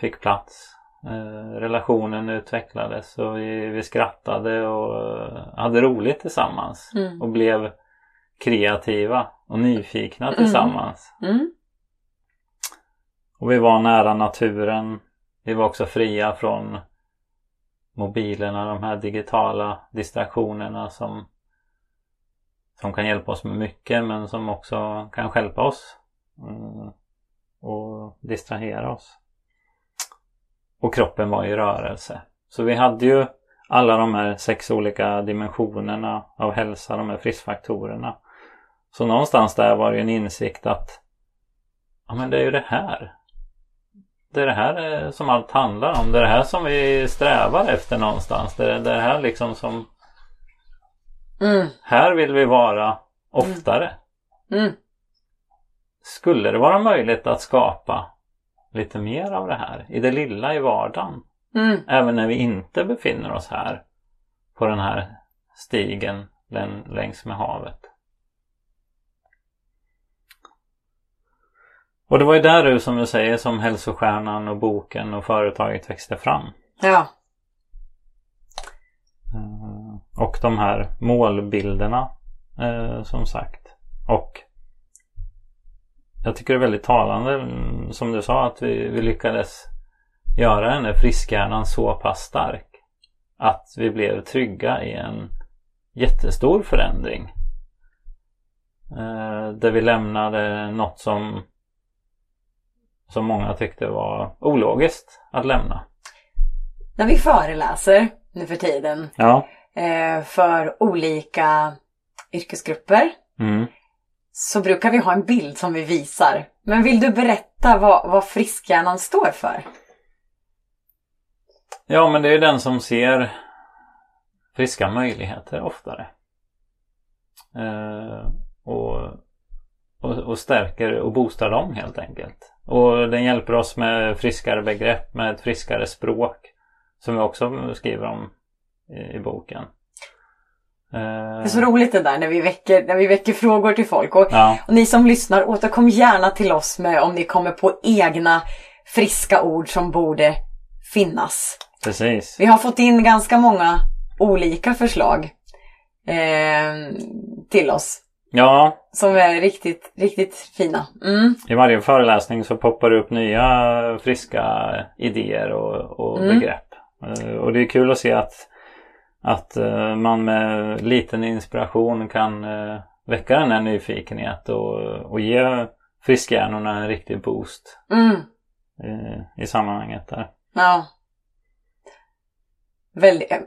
fick plats. Eh, relationen utvecklades och vi, vi skrattade och eh, hade roligt tillsammans. Mm. Och blev kreativa och nyfikna Mm. tillsammans. mm, och vi var nära naturen. Vi var också fria från mobilerna, de här digitala distraktionerna som, som kan hjälpa oss med mycket men som också kan hjälpa oss mm, och distrahera oss. Och kroppen var i rörelse. Så vi hade ju alla de här sex olika dimensionerna av hälsa, de här friskfaktorerna. Så någonstans där var det en insikt att ja men det är ju det här. Det är det här eh, som allt handlar om. Det är det här som vi strävar efter någonstans. Det är det här liksom som mm, här vill vi vara oftare. mm. Skulle det vara möjligt att skapa lite mer av det här i det lilla i vardagen? Mm. Även när vi inte befinner oss här på den här stigen län- längs med havet. Och det var ju där du som du säger som hälsostjärnan och boken och företaget växte fram. Ja. Eh, Och de här målbilderna eh, som sagt. Och jag tycker det är väldigt talande mm, som du sa att vi, vi lyckades göra den här friskhjärnan så pass stark. Att vi blev trygga i en jättestor förändring. Eh, där vi lämnade något som som många tyckte var ologiskt att lämna. När vi föreläser nu för tiden Ja. eh, för olika yrkesgrupper Mm. så brukar vi ha en bild som vi visar. Men vill du berätta vad, vad friskhjärnan står för? Ja, men det är den som ser friska möjligheter oftare. Eh, och, och, och stärker och boostar dem helt enkelt. Och den hjälper oss med friskare begrepp, med ett friskare språk. Som vi också skriver om i, i boken. Eh, Det är så roligt det där när vi väcker, när vi väcker frågor till folk. Och, Ja, och ni som lyssnar, återkom gärna till oss med om ni kommer på egna friska ord som borde finnas. precis. Vi har fått in ganska många olika förslag eh, till oss. Ja, Som är riktigt, riktigt fina. Mm. i varje föreläsning så poppar det upp nya friska idéer och, och Mm. begrepp. Eh, Och det är kul att se att, att eh, man med liten inspiration kan eh, väcka den här nyfikenhet och, och ge friskhjärnorna en riktig boost Mm. i, i sammanhanget där. Ja.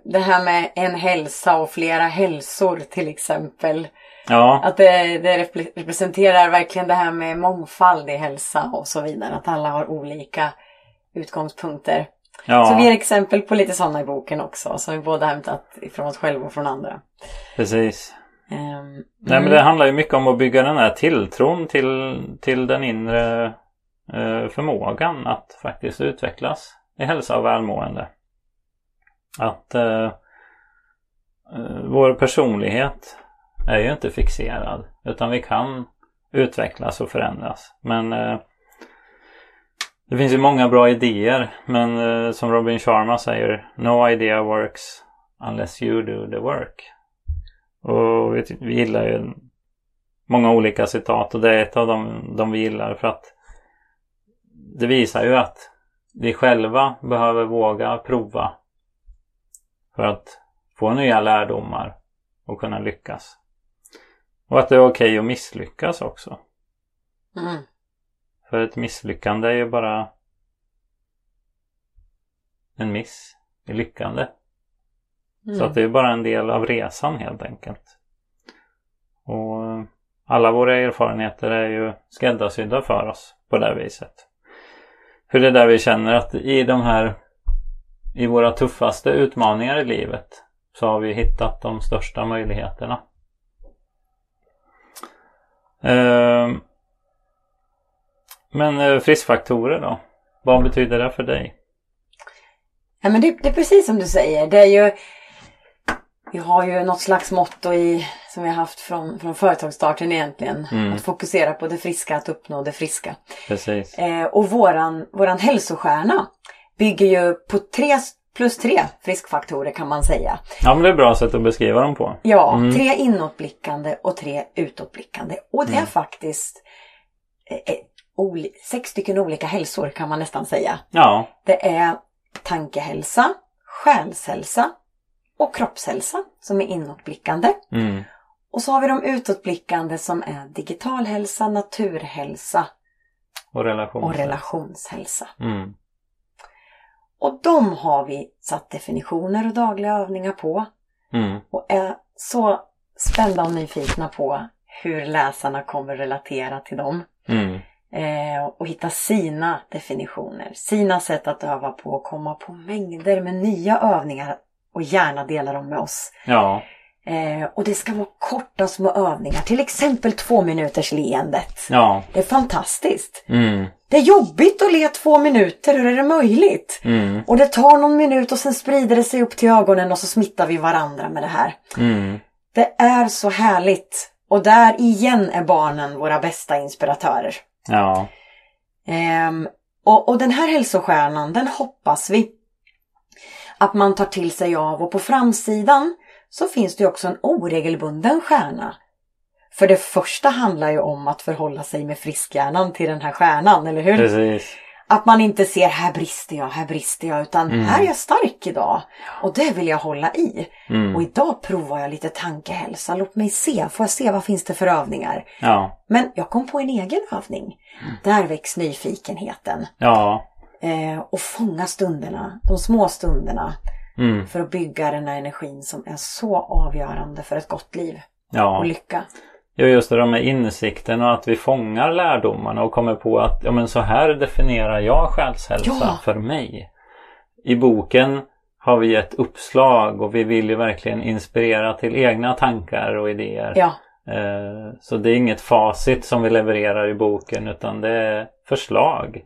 Det här med en hälsa och flera hälsor till exempel. Ja, Att det, det repre- representerar verkligen det här med mångfald i hälsa och så vidare. Att alla har olika utgångspunkter. Så vi ja ger exempel på lite sådana i boken också. Som vi både hämtat ifrån oss själva och från andra. precis. Ehm, Nej men mm. det handlar ju mycket om att bygga den här tilltron till, till den inre eh, förmågan att faktiskt utvecklas i hälsa och välmående. Att eh, eh, vår personlighet är ju inte fixerad utan vi kan utvecklas och förändras. Men eh, det finns ju många bra idéer men eh, som Robin Sharma säger No idea works unless you do the work. Och vi, vi gillar ju många olika citat och det är ett av dem de vi gillar för att det visar ju att vi själva behöver våga prova för att få nya lärdomar och kunna lyckas. Och att det är okej att misslyckas också. Mm. För ett misslyckande är ju bara en miss i lyckande. Så Mm. att det är bara en del av resan helt enkelt. Och alla våra erfarenheter är ju skräddarsydda för oss på det här viset. För det är där vi känner att i de här i våra tuffaste utmaningar i livet så har vi hittat de största möjligheterna. Ehm, Men eh, friskfaktorer då? Vad betyder det för dig? Ja, men det, det är precis som du säger. Det är ju, vi har ju något slags motto i, som vi har haft från, från företagsstarten egentligen. Mm. Att fokusera på det friska, att uppnå det friska. Precis. Eh, och våran, våran hälsostjärna bygger ju på tre plus tre friskfaktorer kan man säga. Ja men det är ett bra sätt att beskriva dem på. Ja, Mm. tre inåtblickande och tre utåtblickande. Och det är faktiskt eh, eh, sex stycken olika hälsor kan man nästan säga. Ja, Det är tankehälsa, själshälsa och kroppshälsa som är inåtblickande. mm. Och så har vi de utåtblickande som är digital hälsa, naturhälsa och relation. och relationshälsa. Mm. Och de har vi satt definitioner och dagliga övningar på. Mm. Och är så spända och nyfikna på hur läsarna kommer relatera till dem. Mm. Eh, och hitta sina definitioner, sina sätt att öva på och komma på mängder med nya övningar och gärna dela dem med oss. Ja, Eh, och det ska vara korta små övningar, till exempel två minuters leendet. ja. Det är fantastiskt. Mm. Det är jobbigt att le två minuter, hur är det möjligt? Mm. Och det tar någon minut och sen sprider det sig upp till ögonen och så smittar vi varandra med det här. Mm. Det är så härligt. Och där igen är barnen våra bästa inspiratörer. Ja. Ehm, och, och den här hälsostjärnan, den hoppas vi att man tar till sig av och på framsidan så finns det också en oregelbunden stjärna. För det första handlar ju om att förhålla sig med friskhjärnan till den här stjärnan, eller hur? Precis. Att man inte ser här brister jag, här brister jag, utan Mm. här är jag stark idag. Och det vill jag hålla i. Mm. Och idag provar jag lite tankehälsa. Låt mig se, får jag se vad finns det för övningar? Ja. Men jag kom på en egen övning. Där väcks nyfikenheten. Ja. Eh, och fånga stunderna, de små stunderna. Mm. För att bygga den här energin som är så avgörande för ett gott liv Ja. och lycka. Ja, just det, de med insikten och att vi fångar lärdomarna och kommer på att ja, men så här definierar jag själshälsa Ja. för mig. I boken har vi ett uppslag och vi vill ju verkligen inspirera till egna tankar och idéer. Ja, Eh, Så det är inget facit som vi levererar i boken utan det är förslag.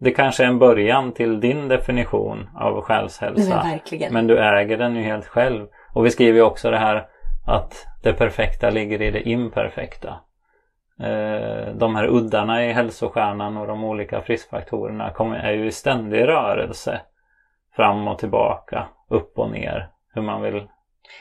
Det kanske är en början till din definition av men själshälsa. verkligen. Men du äger den ju helt själv. Och vi skriver också det här att det perfekta ligger i det imperfekta. Eh, De här uddarna i hälsostjärnan och de olika friskfaktorerna är ju i ständig rörelse. Fram och tillbaka, upp och ner. Hur man vill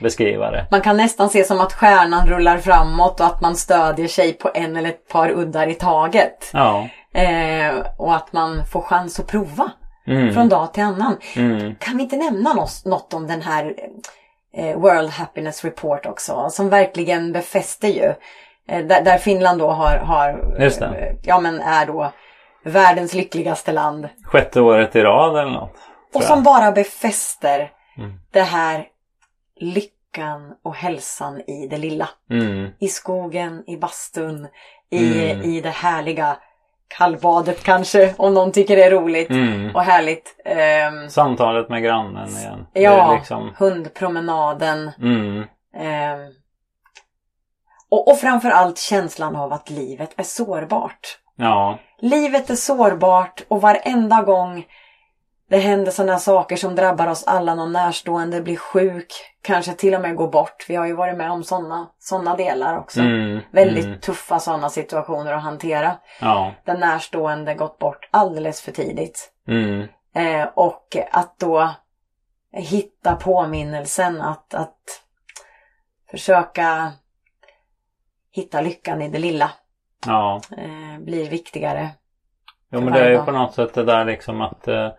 beskriva det. Man kan nästan se som att stjärnan rullar framåt och att man stödjer sig på en eller ett par uddar i taget. Ja. Eh, och att man får chans att prova Mm. från dag till annan. Mm. Kan vi inte nämna något, något om den här World Happiness Report också? Som verkligen befäster ju. Eh, där, där Finland då har, har eh, ja men är då världens lyckligaste land. Sjätte året i rad eller något. Och som jag. bara befäster Mm. det här lyckan och hälsan i det lilla. Mm. I skogen, i bastun, i, Mm. i det härliga kallbadet kanske, om någon tycker det är roligt Mm. och härligt. Ehm, Samtalet med grannen igen. Ja, liksom... hundpromenaden. mm. Ehm, och, och framförallt känslan av att livet är sårbart. Ja. Livet är sårbart och varenda gång det händer sådana saker som drabbar oss alla, någon närstående blir sjuk, kanske till och med går bort. Vi har ju varit med om sådana såna delar också. Mm. Väldigt Mm. tuffa sådana situationer att hantera. Ja. Den närstående gått bort alldeles för tidigt. Mm. Eh, och att då hitta påminnelsen att, att försöka hitta lyckan i det lilla Ja. eh, blir viktigare. Jo men det är ju på något sätt det där liksom att eh,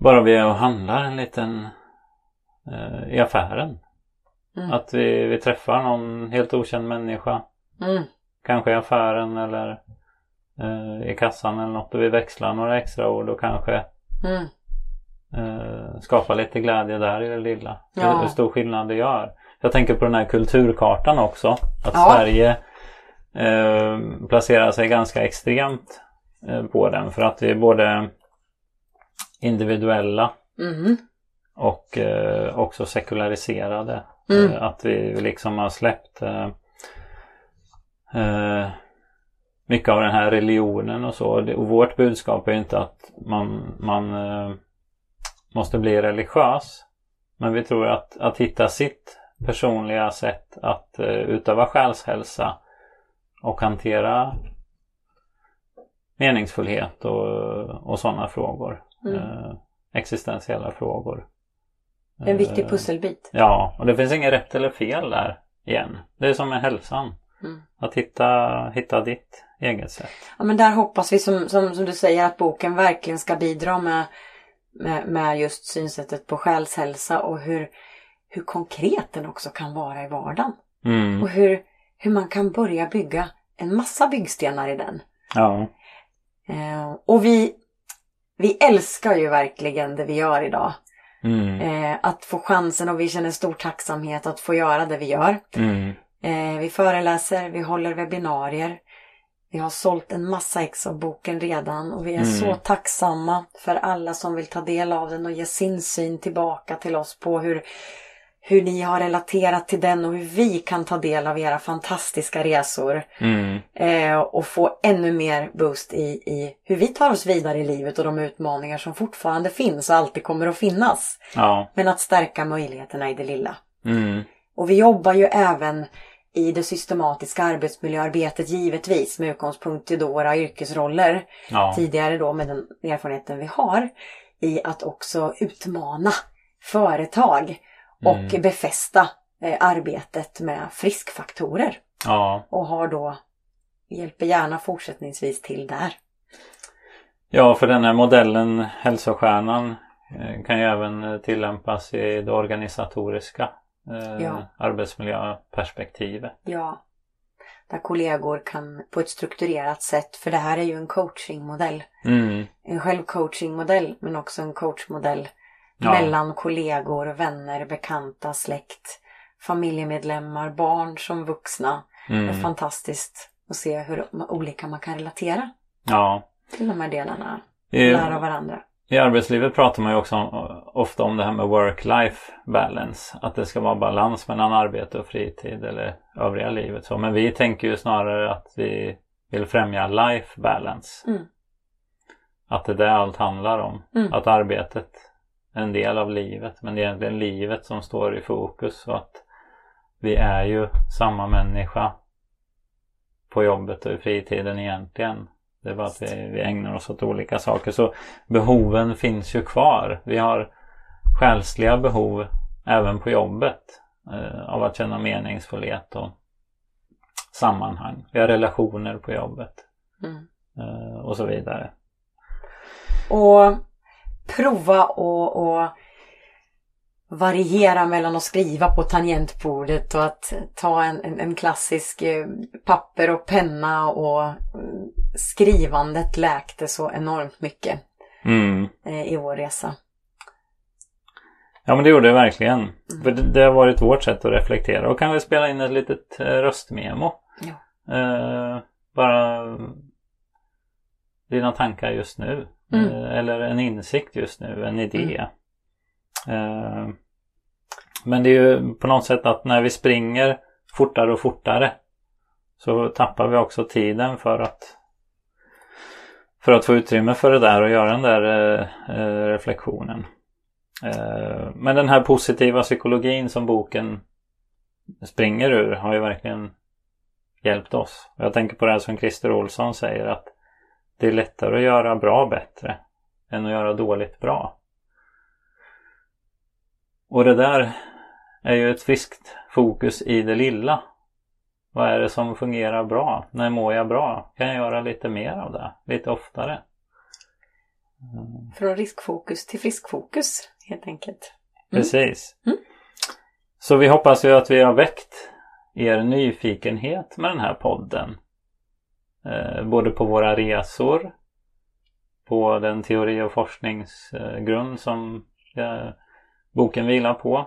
bara vi är och handlar en liten eh, i affären. Mm. Att vi, vi träffar någon helt okänd människa. Mm. Kanske i affären eller eh, i kassan eller något och vi växlar några extra ord och kanske Mm. eh, skapar lite glädje där i det lilla. Ja. Hur, hur stor skillnad det gör. Jag tänker på den här kulturkartan också. Att Ja. Sverige eh, placerar sig ganska extremt eh, på den. För att vi är både individuella Mhm. och eh, också sekulariserade. Mm. Eh, att vi liksom har släppt eh, eh, mycket av den här religionen och så. Och vårt budskap är inte att man, man eh, måste bli religiös. Men vi tror att, att hitta sitt personliga sätt att eh, utöva själshälsa och hantera meningsfullhet och, och sådana frågor. Mm. Eh, existentiella frågor. En viktig Eh, pusselbit. Ja, och det finns inget rätt eller fel där igen. Det är som med hälsan. Mm. Att hitta, hitta ditt eget sätt. Ja, men där hoppas vi som, som, som du säger att boken verkligen ska bidra med, med, med just synsättet på själshälsa och hur, hur konkret den också kan vara i vardagen. Mm. Och hur, hur man kan börja bygga en massa byggstenar i den. Ja. Eh, och vi, vi älskar ju verkligen det vi gör idag. Mm. Eh, att få chansen och vi känner stor tacksamhet att få göra det vi gör. Mm. Eh, vi föreläser, vi håller webbinarier. Vi har sålt en massa ex av boken redan och vi är Mm. så tacksamma för alla som vill ta del av den och ge sin syn tillbaka till oss på hur, hur ni har relaterat till den och hur vi kan ta del av era fantastiska resor. Mm. Eh, och få ännu mer boost i, i hur vi tar oss vidare i livet och de utmaningar som fortfarande finns och alltid kommer att finnas. Ja. Men att stärka möjligheterna i det lilla. Mm. Och vi jobbar ju även i det systematiska arbetsmiljöarbetet givetvis med utgångspunkt i då våra yrkesroller Ja. tidigare då med den erfarenheten vi har i att också utmana företag och Mm. befästa eh, arbetet med friskfaktorer ja. och har då hjälper gärna fortsättningsvis till där. Ja, för den här modellen, hälsostjärnan, eh, kan ju även eh, tillämpas i det organisatoriska eh, Ja. arbetsmiljöperspektivet. Ja, där kollegor kan på ett strukturerat sätt, för det här är ju en coachingmodell. Mm. En självcoachingmodell men också en coachmodell Ja. mellan kollegor, vänner, bekanta, släkt, familjemedlemmar, barn som vuxna. Det är Mm. fantastiskt att se hur olika man kan relatera Ja. till de här delarna. I, Lära av varandra. I arbetslivet pratar man ju också om, ofta om det här med work-life balance. Att det ska vara balans mellan arbete och fritid eller övriga livet. Så, men vi tänker ju snarare att vi vill främja life balance. Mm. Att det är det allt handlar om. Mm. Att arbetet en del av livet. Men det är egentligen livet som står i fokus. Och att vi är ju samma människa på jobbet och i fritiden egentligen. Det är bara att vi, vi ägnar oss åt olika saker. Så behoven finns ju kvar. Vi har själsliga behov även på jobbet. Eh, av att känna meningsfullhet och sammanhang. Vi har relationer på jobbet. Mm. Eh, och så vidare. Och prova och, och variera mellan att skriva på tangentbordet och att ta en, en, en klassisk eh, papper och penna och mm, skrivandet läkte så enormt mycket Mm. eh, i vår resa. Ja men det gjorde det verkligen. För det, det har varit vårt sätt att reflektera och kan vi spela in ett litet eh, röstmemo. Ja. Eh, bara dina tankar just nu. Mm. Eh, eller en insikt just nu, en idé. Eh, men det är ju på något sätt att när vi springer fortare och fortare så tappar vi också tiden för att för att få utrymme för det där och göra den där eh, reflektionen. Eh, Men den här positiva psykologin som boken springer ur har ju verkligen hjälpt oss. Jag tänker på det här som Christer Olsson säger att det är lättare att göra bra bättre än att göra dåligt bra. Och det där är ju ett friskt fokus i det lilla. Vad är det som fungerar bra? När mår jag bra? Kan jag göra lite mer av det? Lite oftare? Från riskfokus till friskfokus helt enkelt. Mm. Precis. Mm. Så vi hoppas ju att vi har väckt er nyfikenhet med den här podden. Eh, både på våra resor, på den teori och forskningsgrund som eh, boken vilar på.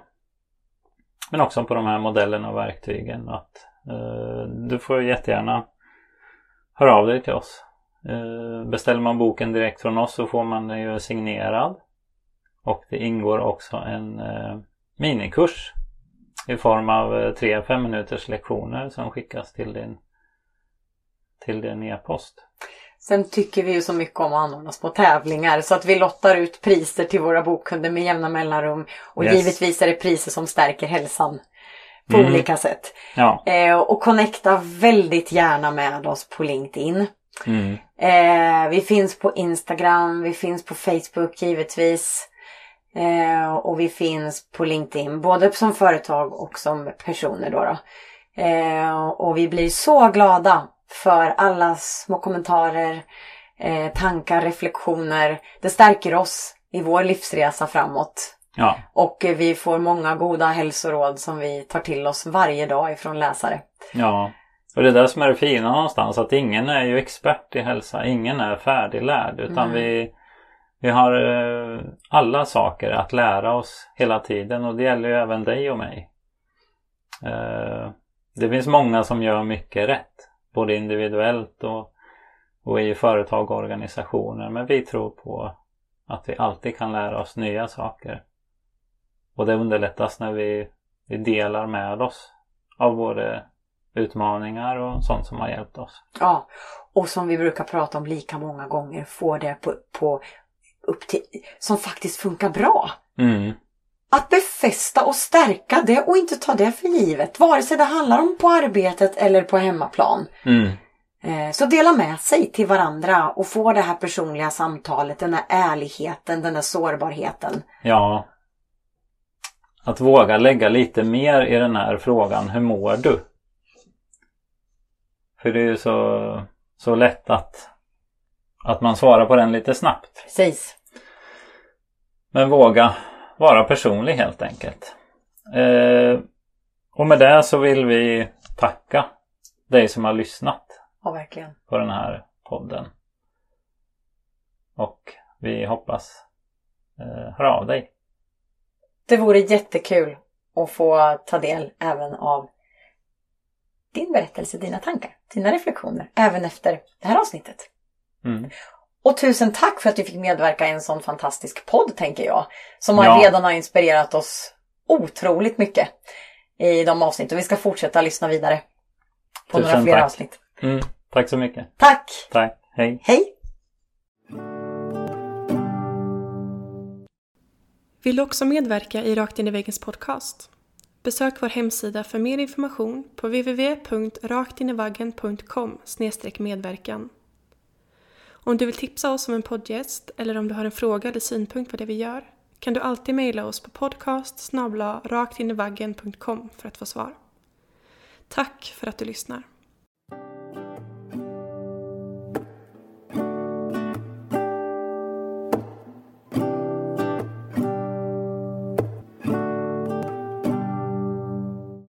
Men också på de här modellerna och verktygen. Att, eh, du får jättegärna höra av dig till oss. Eh, beställer man boken direkt från oss så får man den ju signerad. Och det ingår också en eh, minikurs i form av eh, tre fem minuters lektioner som skickas till din till din e-post. Sen tycker vi ju så mycket om att anordna små tävlingar så att vi lottar ut priser till våra bokkunder med jämna mellanrum. Och Yes. givetvis är det priser som stärker hälsan på Mm. olika sätt. Ja. Eh, och connecta väldigt gärna med oss på LinkedIn. Mm. Eh, vi finns på Instagram, vi finns på Facebook givetvis. Eh, och vi finns på LinkedIn, både som företag och som personer då. då. Eh, och vi blir så glada för alla små kommentarer, eh, tankar, reflektioner. Det stärker oss i vår livsresa framåt. Ja. Och vi får många goda hälsoråd som vi tar till oss varje dag ifrån läsare. Ja. Och det är det som är det fina någonstans. Att ingen är ju expert i hälsa. Ingen är färdiglärd. Utan Nej. vi, vi har eh, alla saker att lära oss hela tiden. Och det gäller ju även dig och mig. Eh, det finns många som gör mycket rätt. Både individuellt och, och i företag och organisationer. Men vi tror på att vi alltid kan lära oss nya saker. Och det underlättas när vi, vi delar med oss av både utmaningar och sånt som har hjälpt oss. Ja, och som vi brukar prata om lika många gånger, få det på, på upp till, som faktiskt funkar bra. Mm. Att befästa och stärka det och inte ta det för givet. Vare sig det handlar om på arbetet eller på hemmaplan. Mm. Eh, Så dela med sig till varandra och få det här personliga samtalet, den här ärligheten, den här sårbarheten. Ja. Att våga lägga lite mer i den här frågan. Hur mår du? För det är ju så, så lätt att, att man svarar på den lite snabbt. Precis. Men våga vara personlig helt enkelt. Eh, och med det så vill vi tacka dig som har lyssnat Ja, verkligen. på den här podden. Och vi hoppas eh, höra av dig. Det vore jättekul att få ta del även av din berättelse, dina tankar, dina reflektioner, även efter det här avsnittet. Mm. Och tusen tack för att du fick medverka i en sån fantastisk podd, tänker jag. Som har Ja. redan har inspirerat oss otroligt mycket i de avsnitten. Vi ska fortsätta lyssna vidare på några Tusen fler tack. avsnitt. Mm. Tack så mycket. Tack! Tack. Hej. Hej! Vill du också medverka i Rakt in i väggens podcast? Besök vår hemsida för mer information på www.raktinivaggen.com medverkan. Om du vill tipsa oss om en poddgäst eller om du har en fråga eller synpunkt på det vi gör kan du alltid mejla oss på podcast raktinivaggen.com för att få svar. Tack för att du lyssnar.